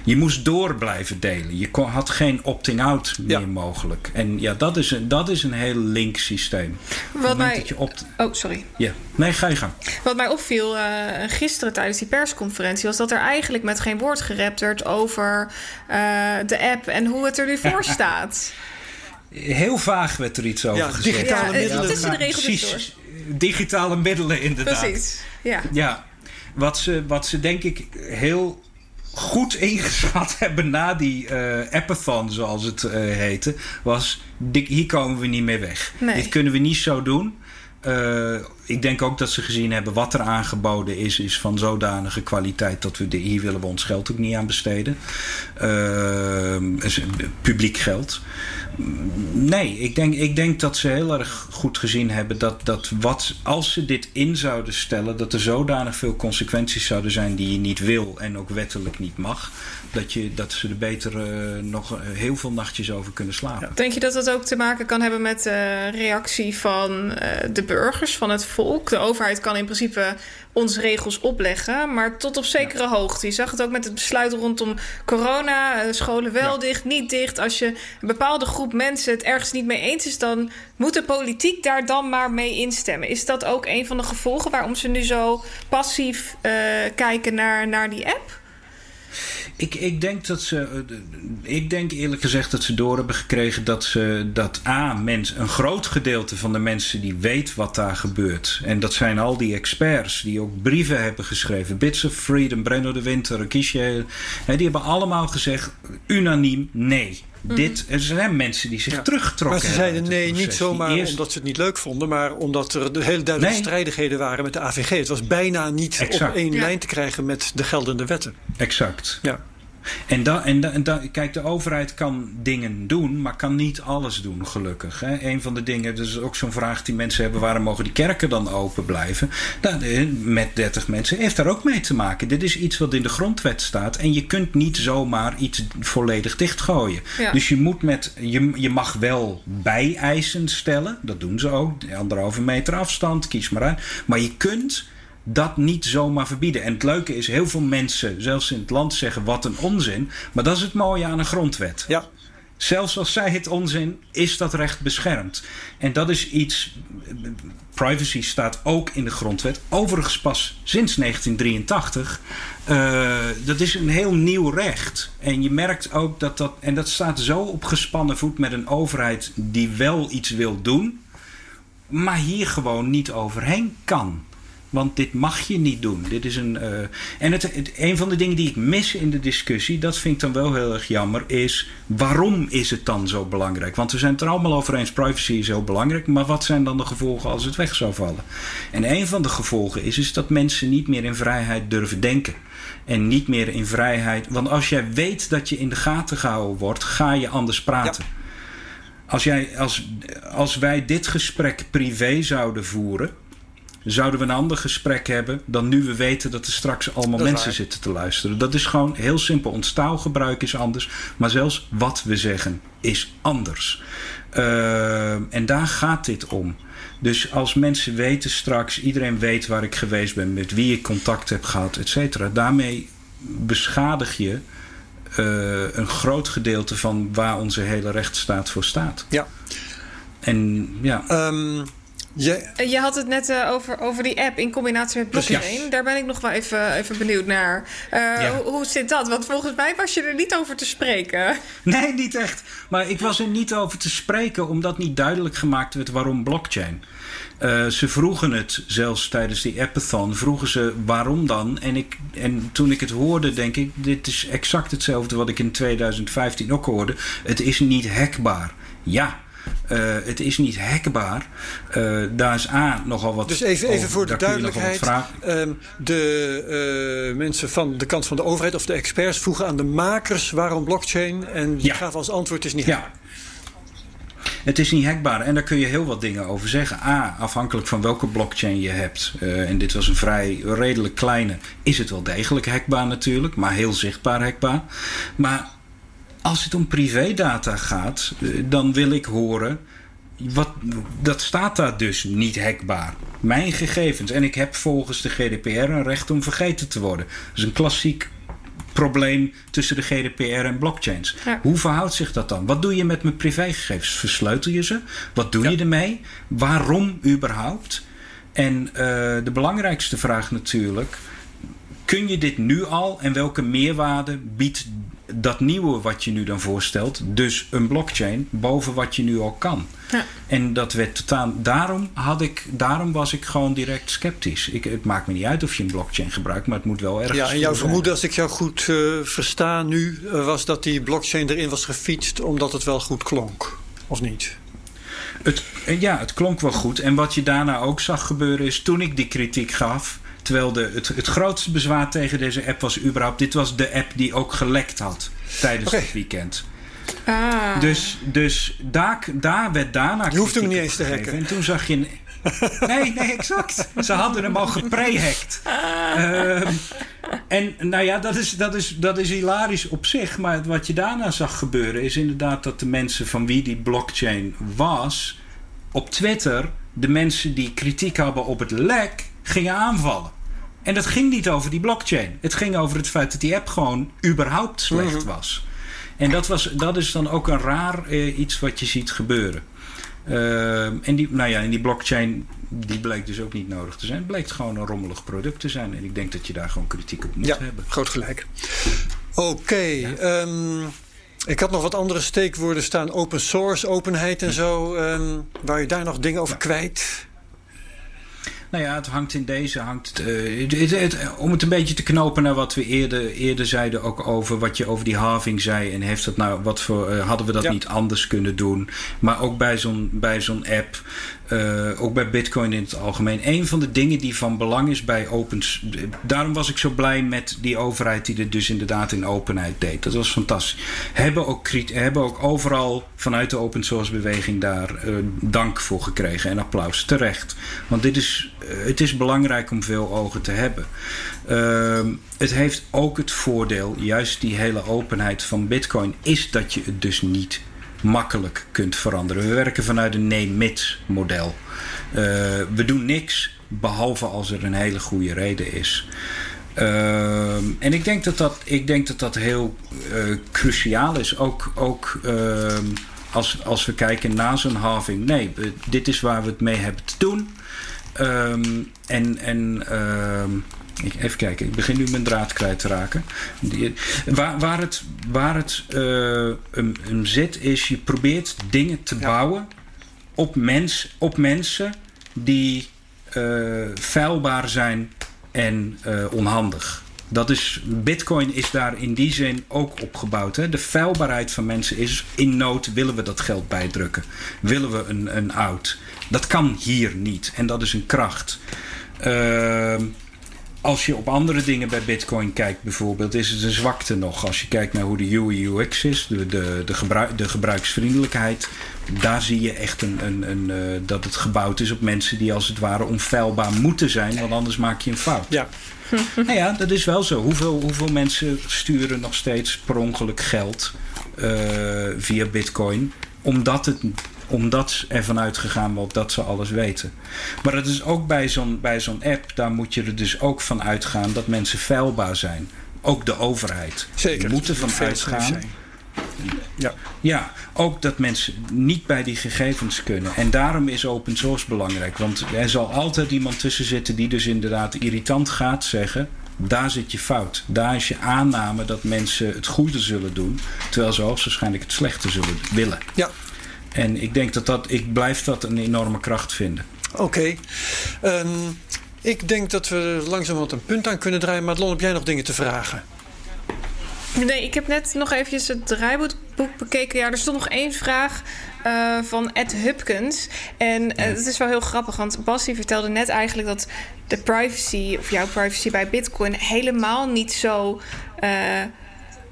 S4: Je moest door blijven delen. Je had geen opting-out meer ja. mogelijk. En ja, dat is een, dat is een heel link systeem.
S2: Wat mij... Opt... Oh, sorry.
S4: Ja, nee, ga je gang.
S2: Wat mij opviel uh, gisteren tijdens die persconferentie... was dat er eigenlijk met geen woord gerept werd over uh, de app... en hoe het er nu voor staat.
S4: Heel vaag werd er iets over
S1: ja,
S4: gezegd.
S2: Ja,
S1: digitale middelen.
S2: tussen de regels
S4: Precies. Digitale middelen, inderdaad.
S2: Precies, ja.
S4: Ja, wat ze, wat ze denk ik heel goed ingeschat hebben na die uh, appathon, zoals het uh, heette, was: hier komen we niet meer weg.
S2: Nee.
S4: Dit kunnen we niet zo doen. Uh, ik denk ook dat ze gezien hebben wat er aangeboden is, is van zodanige kwaliteit dat we de, hier willen we ons geld ook niet aan besteden. publiek geld. Nee, ik denk, ik denk dat ze heel erg goed gezien hebben dat, dat wat, als ze dit in zouden stellen, dat er zodanig veel consequenties zouden zijn die je niet wil en ook wettelijk niet mag, dat, je, dat ze er beter uh, nog heel veel nachtjes over kunnen slapen.
S2: Denk je dat dat ook te maken kan hebben met de reactie van de burgers, van het volk? De overheid kan in principe ons regels opleggen, maar tot op zekere ja. hoogte. Je zag het ook met het besluit rondom corona, scholen wel ja. dicht, niet dicht. Als je een bepaalde groep mensen het ergens niet mee eens is, dan moet de politiek daar dan maar mee instemmen. Is dat ook een van de gevolgen waarom ze nu zo passief uh, kijken naar, naar die app?
S4: Ik, ik denk dat ze. Eh, ik denk eerlijk gezegd dat ze door hebben gekregen dat ze. Dat A, mens, een groot gedeelte van de mensen die weet wat daar gebeurt. En dat zijn al die experts die ook brieven hebben geschreven. Bits of Freedom, Brenno de Winter, Kiesje. Die hebben allemaal gezegd unaniem nee. Mhm. Dit, er zijn mensen die zich ja. teruggetrokken
S1: Maar ze zeiden nee, niet zomaar omdat ze het niet leuk vonden, maar omdat er de hele duidelijke strijdigheden waren met de AVG. Het was bijna niet op één lijn te krijgen met de geldende wetten.
S4: Exact. Ja. En, da, en, da, en da, kijk, de overheid kan dingen doen, maar kan niet alles doen, gelukkig. Hè. Een van de dingen, dat is ook zo'n vraag die mensen hebben: waarom mogen die kerken dan open blijven? Nou, met 30 mensen heeft daar ook mee te maken. Dit is iets wat in de grondwet staat. En je kunt niet zomaar iets volledig dichtgooien. Dus je moet met, je, je mag wel bijeisen stellen. Dat doen ze ook. Anderhalve meter afstand, kies maar uit. Maar je kunt dat niet zomaar verbieden. En het leuke is, heel veel mensen, zelfs in het land, zeggen wat een onzin. Maar dat is het mooie aan een grondwet. Ja. Zelfs als zij het onzin, is dat recht beschermd. En dat is iets. Privacy staat ook in de grondwet. Overigens pas sinds 1983. Uh, eh, dat is een heel nieuw recht. En je merkt ook dat dat. En dat staat zo op gespannen voet met een overheid die wel iets wil doen. Maar hier gewoon niet overheen kan. Want dit mag je niet doen. Dit is een, uh, en het, het, een van de dingen die ik mis in de discussie, dat vind ik dan wel heel erg jammer, is waarom is het dan zo belangrijk? Want we zijn het er allemaal over eens, privacy is heel belangrijk, maar wat zijn dan de gevolgen als het weg zou vallen? En een van de gevolgen is, is dat mensen niet meer in vrijheid durven denken. En niet meer in vrijheid. Want als jij weet dat je in de gaten gehouden wordt, ga je anders praten. Als, jij, als, als wij dit gesprek privé zouden voeren zouden we een ander gesprek hebben dan nu we weten dat er straks allemaal mensen zitten te luisteren. Dat is gewoon heel simpel. Ons taalgebruik is anders, maar zelfs wat we zeggen is anders. Uh, en daar gaat dit om. Dus als mensen weten straks, iedereen weet waar ik geweest ben, met wie ik contact heb gehad, et cetera, daarmee beschadig je uh, een groot gedeelte van waar onze hele rechtsstaat voor staat. Ja. En ja.
S2: Um, je, eh, je had het net uh, over, over die app in combinatie met blockchain. Daar ben ik nog wel even, even benieuwd naar. Uh, hoe, hoe, zit dat? Want volgens mij was je er niet over te spreken.
S4: Nee, niet echt. Maar ik was er niet over te spreken omdat niet duidelijk gemaakt werd waarom blockchain. Uh, ze vroegen het zelfs tijdens die appathon, vroegen ze waarom dan? En, ik, en toen ik het hoorde, denk ik, dit is exact hetzelfde wat ik in 2015 ook hoorde. Het is niet hackbaar. Ja, uh, het is niet hackbaar. Uh, daar is A nogal wat.
S1: Dus even, even voor de duidelijkheid: um, de uh, mensen van de kant van de overheid of de experts vroegen aan de makers waarom blockchain. En die ja. gaven als antwoord: het is niet hackbaar.
S4: Het is niet hackbaar en daar kun je heel wat dingen over zeggen. A, afhankelijk van welke blockchain je hebt, uh, en dit was een vrij redelijk kleine, is het wel degelijk hackbaar natuurlijk, maar heel zichtbaar hackbaar. Maar als het om privédata gaat, eh, dan wil ik horen. Wat, dat staat daar dus niet hackbaar. Mijn gegevens. En ik heb volgens de GDPR een recht om vergeten te worden. Dat is een klassiek probleem tussen de GDPR en blockchains. Hoe verhoudt zich dat dan? Wat doe je met mijn privégegevens? Versleutel je ze? Wat doe je ermee? Waarom überhaupt? En uh, de belangrijkste vraag natuurlijk: kun je dit nu al en welke meerwaarde biedt dat nieuwe wat je nu dan voorstelt, dus een blockchain, boven wat je nu al kan. Ja. En dat werd totaal. Daarom, had ik, daarom was ik gewoon direct sceptisch. Ik, het maakt me niet uit of je een blockchain gebruikt, maar het moet wel erg.
S1: Ja, en jouw vermoeden, als ik jou goed uh, versta nu, uh, was dat die blockchain erin was gefietst omdat het wel goed klonk, of niet?
S4: Het, eh, ja, het klonk wel goed. En wat je daarna ook zag gebeuren is toen ik die kritiek gaf Terwijl de, het, het grootste bezwaar tegen deze app was überhaupt... dit was de app die ook gelekt had tijdens het weekend. Ah. Dus, dus daar, daar werd daarna
S1: Je hoeft hem niet eens te hacken.
S4: En toen zag je... Nee, nee, exact. Ze hadden hem al geprehackt. Uh, en nou ja, dat is, dat, is, dat is hilarisch op zich. Maar wat je daarna zag gebeuren is inderdaad dat de mensen van wie die blockchain was... op Twitter de mensen die kritiek hadden op het lek gingen aanvallen. En dat ging niet over die blockchain. Het ging over het feit dat die app gewoon überhaupt slecht mhm. was. En dat, was, dat is dan ook een raar eh, iets wat je ziet gebeuren. Uh, en, die, nou ja, en die blockchain die bleek dus ook niet nodig te zijn. Het bleek gewoon een rommelig product te zijn. En ik denk dat je daar gewoon kritiek op moet
S1: ja,
S4: hebben.
S1: groot gelijk. Oké. Ehm, ik had nog wat andere steekwoorden staan. Open source, openheid en zo. Um, waar je daar nog dingen over kwijt?
S4: Nou ja, het hangt in deze. Hangt, uh, om het een beetje te knopen naar wat we eerder, eerder zeiden, ook over wat je over die halving zei. En heeft dat nou, wat voor, uh, hadden we dat niet anders kunnen doen? Maar ook bij zo'n bij zo'n app. Uh, ook bij Bitcoin in het algemeen. Een van de dingen die van belang is bij opens. Daarom was ik zo blij met die overheid die het dus inderdaad in openheid deed. Dat was fantastisch. Hebben ook, hebben ook overal vanuit de open source beweging daar uh, dank voor gekregen en applaus. Terecht. Want dit is, uh, het is belangrijk om veel ogen te hebben. Uh, het heeft ook het voordeel, juist die hele openheid van Bitcoin, is dat je het dus niet makkelijk kunt veranderen. We werken vanuit een nee-mits model. Uh, we doen niks behalve als er een hele goede reden is. Uh, en ik denk dat dat, ik denk dat, dat heel uh, cruciaal is. Ook, ook uh, als, als we kijken na zo'n halving. Nee, dit is waar we het mee hebben te doen. Um, en en ik, even kijken, ik begin nu mijn draad kwijt te raken. Die, waar, waar het, waar het uh, um, um zit, is je probeert dingen te ja. bouwen op, mens, op mensen die uh, vuilbaar zijn en uh, onhandig. Dat is, Bitcoin is daar in die zin ook opgebouwd. Hè? De vuilbaarheid van mensen is in nood willen we dat geld bijdrukken. Willen we een, een oud. Dat kan hier niet. En dat is een kracht. Uh, als je op andere dingen bij Bitcoin kijkt, bijvoorbeeld, is het een zwakte nog. Als je kijkt naar hoe de UI UX is, de, de, de, gebruik, de gebruiksvriendelijkheid, daar zie je echt een, een, een, uh, dat het gebouwd is op mensen die als het ware onfeilbaar moeten zijn, want anders maak je een fout.
S1: Ja.
S4: nou ja, dat is wel zo. Hoeveel, hoeveel mensen sturen nog steeds per ongeluk geld uh, via Bitcoin, omdat het omdat ervan uitgegaan wordt dat ze alles weten. Maar dat is ook bij zo'n, bij zo'n app, daar moet je er dus ook van uitgaan dat mensen feilbaar zijn. Ook de overheid.
S1: Zeker.
S4: Moet ervan uitgaan.
S1: Ja.
S4: ja, ook dat mensen niet bij die gegevens kunnen. En daarom is open source belangrijk. Want er zal altijd iemand tussen zitten die dus inderdaad irritant gaat zeggen. Daar zit je fout. Daar is je aanname dat mensen het goede zullen doen. Terwijl ze hoogstwaarschijnlijk het slechte zullen willen.
S1: Ja,
S4: en ik denk dat dat, ik blijf dat een enorme kracht vinden.
S1: Oké. Okay. Um, ik denk dat we langzamerhand een punt aan kunnen draaien. Madelon, heb jij nog dingen te vragen?
S2: Nee, ik heb net nog eventjes het draaiboek bekeken. Ja, er stond nog één vraag uh, van Ed Hupkins. En uh, het is wel heel grappig, want Bassie vertelde net eigenlijk dat de privacy, of jouw privacy bij Bitcoin, helemaal niet zo. Uh,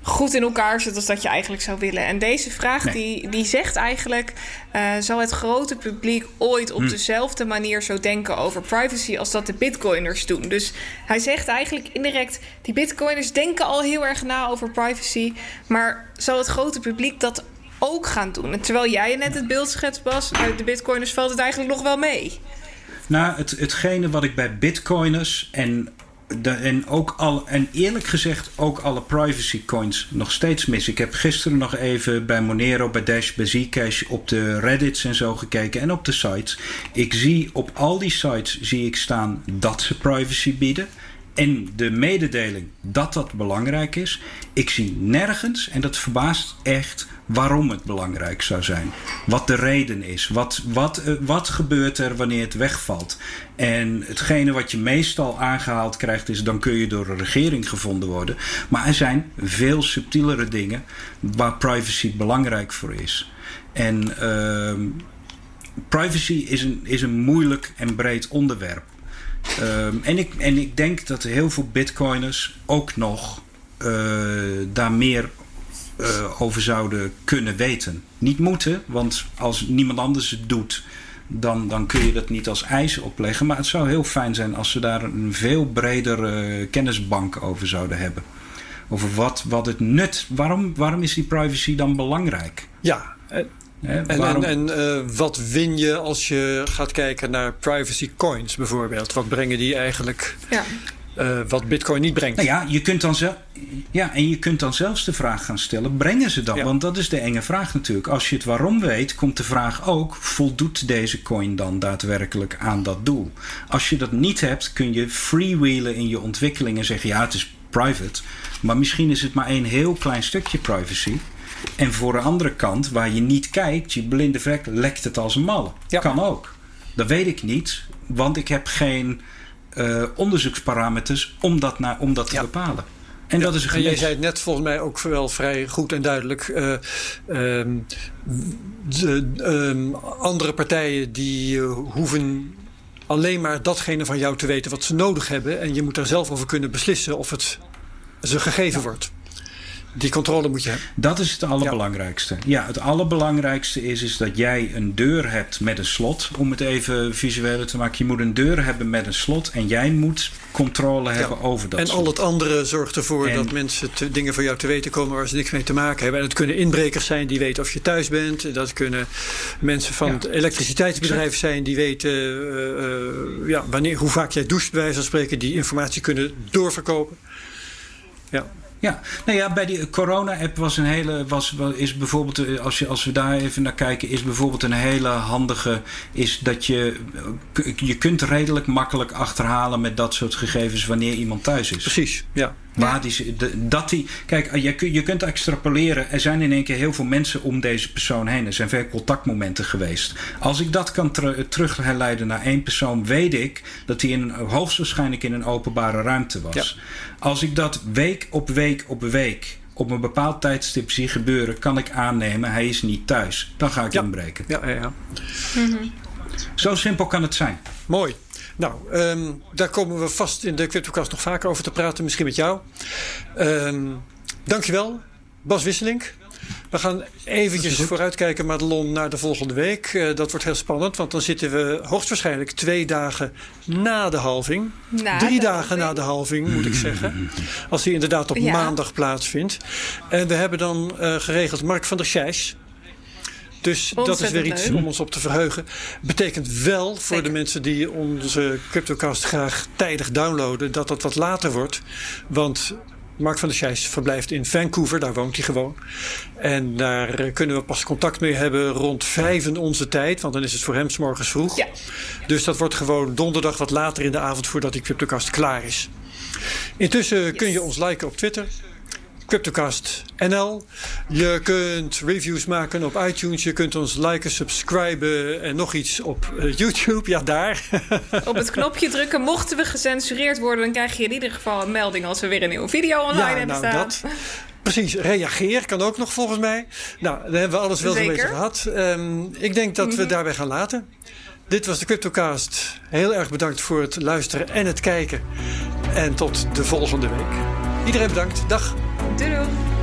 S2: goed in elkaar zit als dat je eigenlijk zou willen. En deze vraag nee. die, die zegt eigenlijk... Uh, zal het grote publiek ooit op hm. dezelfde manier zo denken over privacy... als dat de bitcoiners doen? Dus hij zegt eigenlijk indirect... die bitcoiners denken al heel erg na over privacy... maar zal het grote publiek dat ook gaan doen? En terwijl jij net het beeld schetst, Bas... uit de bitcoiners valt het eigenlijk nog wel mee.
S4: Nou, het, hetgene wat ik bij bitcoiners en en, ook al, en eerlijk gezegd ook alle privacy coins nog steeds mis. Ik heb gisteren nog even bij Monero, bij Dash, bij Zcash op de Reddits en zo gekeken en op de sites. Ik zie op al die sites zie ik staan dat ze privacy bieden. En de mededeling dat dat belangrijk is. Ik zie nergens, en dat verbaast echt, waarom het belangrijk zou zijn. Wat de reden is. Wat, wat, uh, wat gebeurt er wanneer het wegvalt? En hetgene wat je meestal aangehaald krijgt is... dan kun je door een regering gevonden worden. Maar er zijn veel subtielere dingen... waar privacy belangrijk voor is. En uh, privacy is een, is een moeilijk en breed onderwerp. Um, en, ik, en ik denk dat heel veel bitcoiners ook nog uh, daar meer uh, over zouden kunnen weten. Niet moeten, want als niemand anders het doet, dan, dan kun je dat niet als eis opleggen. Maar het zou heel fijn zijn als ze daar een veel bredere kennisbank over zouden hebben. Over wat, wat het nut. Waarom, waarom is die privacy dan belangrijk?
S1: Ja, Hè, en, en, en uh, wat win je als je gaat kijken naar privacy coins bijvoorbeeld? Wat brengen die eigenlijk?
S2: Ja.
S1: Uh, wat Bitcoin niet brengt.
S4: Nou ja, je kunt dan zelf, ja, en je kunt dan zelfs de vraag gaan stellen: brengen ze dat? Ja. Want dat is de enge vraag natuurlijk. Als je het waarom weet, komt de vraag ook: voldoet deze coin dan daadwerkelijk aan dat doel? Als je dat niet hebt, kun je freewheelen in je ontwikkeling en zeggen: ja, het is private. Maar misschien is het maar een heel klein stukje privacy. En voor de andere kant, waar je niet kijkt, je blinde vlek, lekt het als een malle. Kan ook. Dat weet ik niet, want ik heb geen uh, onderzoeksparameters om dat, naar, om dat te bepalen. En dat is een
S1: En jij zei het net volgens mij ook wel vrij goed en duidelijk. Uh, de, um, andere partijen die uh, hoeven alleen maar datgene van jou te weten wat ze nodig hebben. En je moet daar zelf over kunnen beslissen of het ze gegeven ja. wordt. Die controle moet je hebben.
S4: Dat is het allerbelangrijkste. Ja, ja het allerbelangrijkste is, is dat jij een deur hebt met een slot. Om het even visueel te maken. Je moet een deur hebben met een slot. En jij moet controle hebben over dat
S1: En
S4: slot.
S1: al het andere zorgt ervoor en, dat mensen te, dingen van jou te weten komen waar ze niks mee te maken hebben. En het kunnen inbrekers zijn die weten of je thuis bent. Dat kunnen mensen van ja. het elektriciteitsbedrijf zijn die weten uh, uh, ja, wanneer, hoe vaak jij doucht, bij wijze van spreken. Die informatie kunnen doorverkopen. Ja.
S4: Ja, nou ja, bij die corona-app was een hele, was, is bijvoorbeeld, als, je, als we daar even naar kijken, is bijvoorbeeld een hele handige, is dat je, je kunt redelijk makkelijk achterhalen met dat soort gegevens wanneer iemand thuis is.
S1: Precies, ja.
S4: Waar die, dat die, kijk, je, je kunt extrapoleren. Er zijn in één keer heel veel mensen om deze persoon heen. Er zijn veel contactmomenten geweest. Als ik dat kan ter, terug herleiden naar één persoon, weet ik dat hij in, hoogstwaarschijnlijk in een openbare ruimte was. Ja. Als ik dat week op week op week op een bepaald tijdstip zie gebeuren, kan ik aannemen hij is niet thuis. Dan ga ik
S1: ja.
S4: inbreken.
S1: Ja, ja, ja.
S2: Mm-hmm.
S4: Zo simpel kan het zijn.
S1: Mooi. Nou, um, daar komen we vast in de CryptoCast nog vaker over te praten. Misschien met jou. Um, dankjewel, Bas Wisselink. We gaan eventjes vooruitkijken, Madelon, naar de volgende week. Uh, dat wordt heel spannend, want dan zitten we hoogstwaarschijnlijk twee dagen na de halving.
S2: Na
S1: Drie
S2: de
S1: dagen
S2: halving.
S1: na de halving, moet ik zeggen. Als die inderdaad op
S2: Ja.
S1: maandag plaatsvindt. En we hebben dan uh, geregeld Mark van der Scheijs. Dus dat is weer iets
S2: leuk.
S1: om ons op te verheugen. Betekent wel voor
S2: Zeker.
S1: de mensen die onze CryptoCast graag tijdig downloaden, dat dat wat later wordt. Want Mark van der Scheijs verblijft in Vancouver, daar woont hij gewoon. En daar kunnen we pas contact mee hebben rond vijf in onze tijd, want dan is het voor hem 's morgens vroeg.
S2: Ja.
S1: Dus dat wordt gewoon donderdag wat later in de avond voordat die CryptoCast klaar is. Intussen kun je ons liken op Twitter. CryptoCast NL. Je kunt reviews maken op iTunes. Je kunt ons liken, subscriben en nog iets op eh, YouTube. Ja, daar.
S2: Op het knopje drukken. Mochten we gecensureerd worden, dan krijg je in ieder geval een melding als we weer een nieuwe video online
S1: ja,
S2: hebben
S1: nou
S2: staan.
S1: dat. Precies, reageer kan ook nog volgens mij. Nou, dan hebben we alles wel zo'n beetje gehad. Ehm, ik denk dat we daarbij gaan laten. Dit was de CryptoCast. Heel erg bedankt voor het luisteren en het kijken. En tot de volgende week. Iedereen bedankt. Dag.
S2: Doei doei.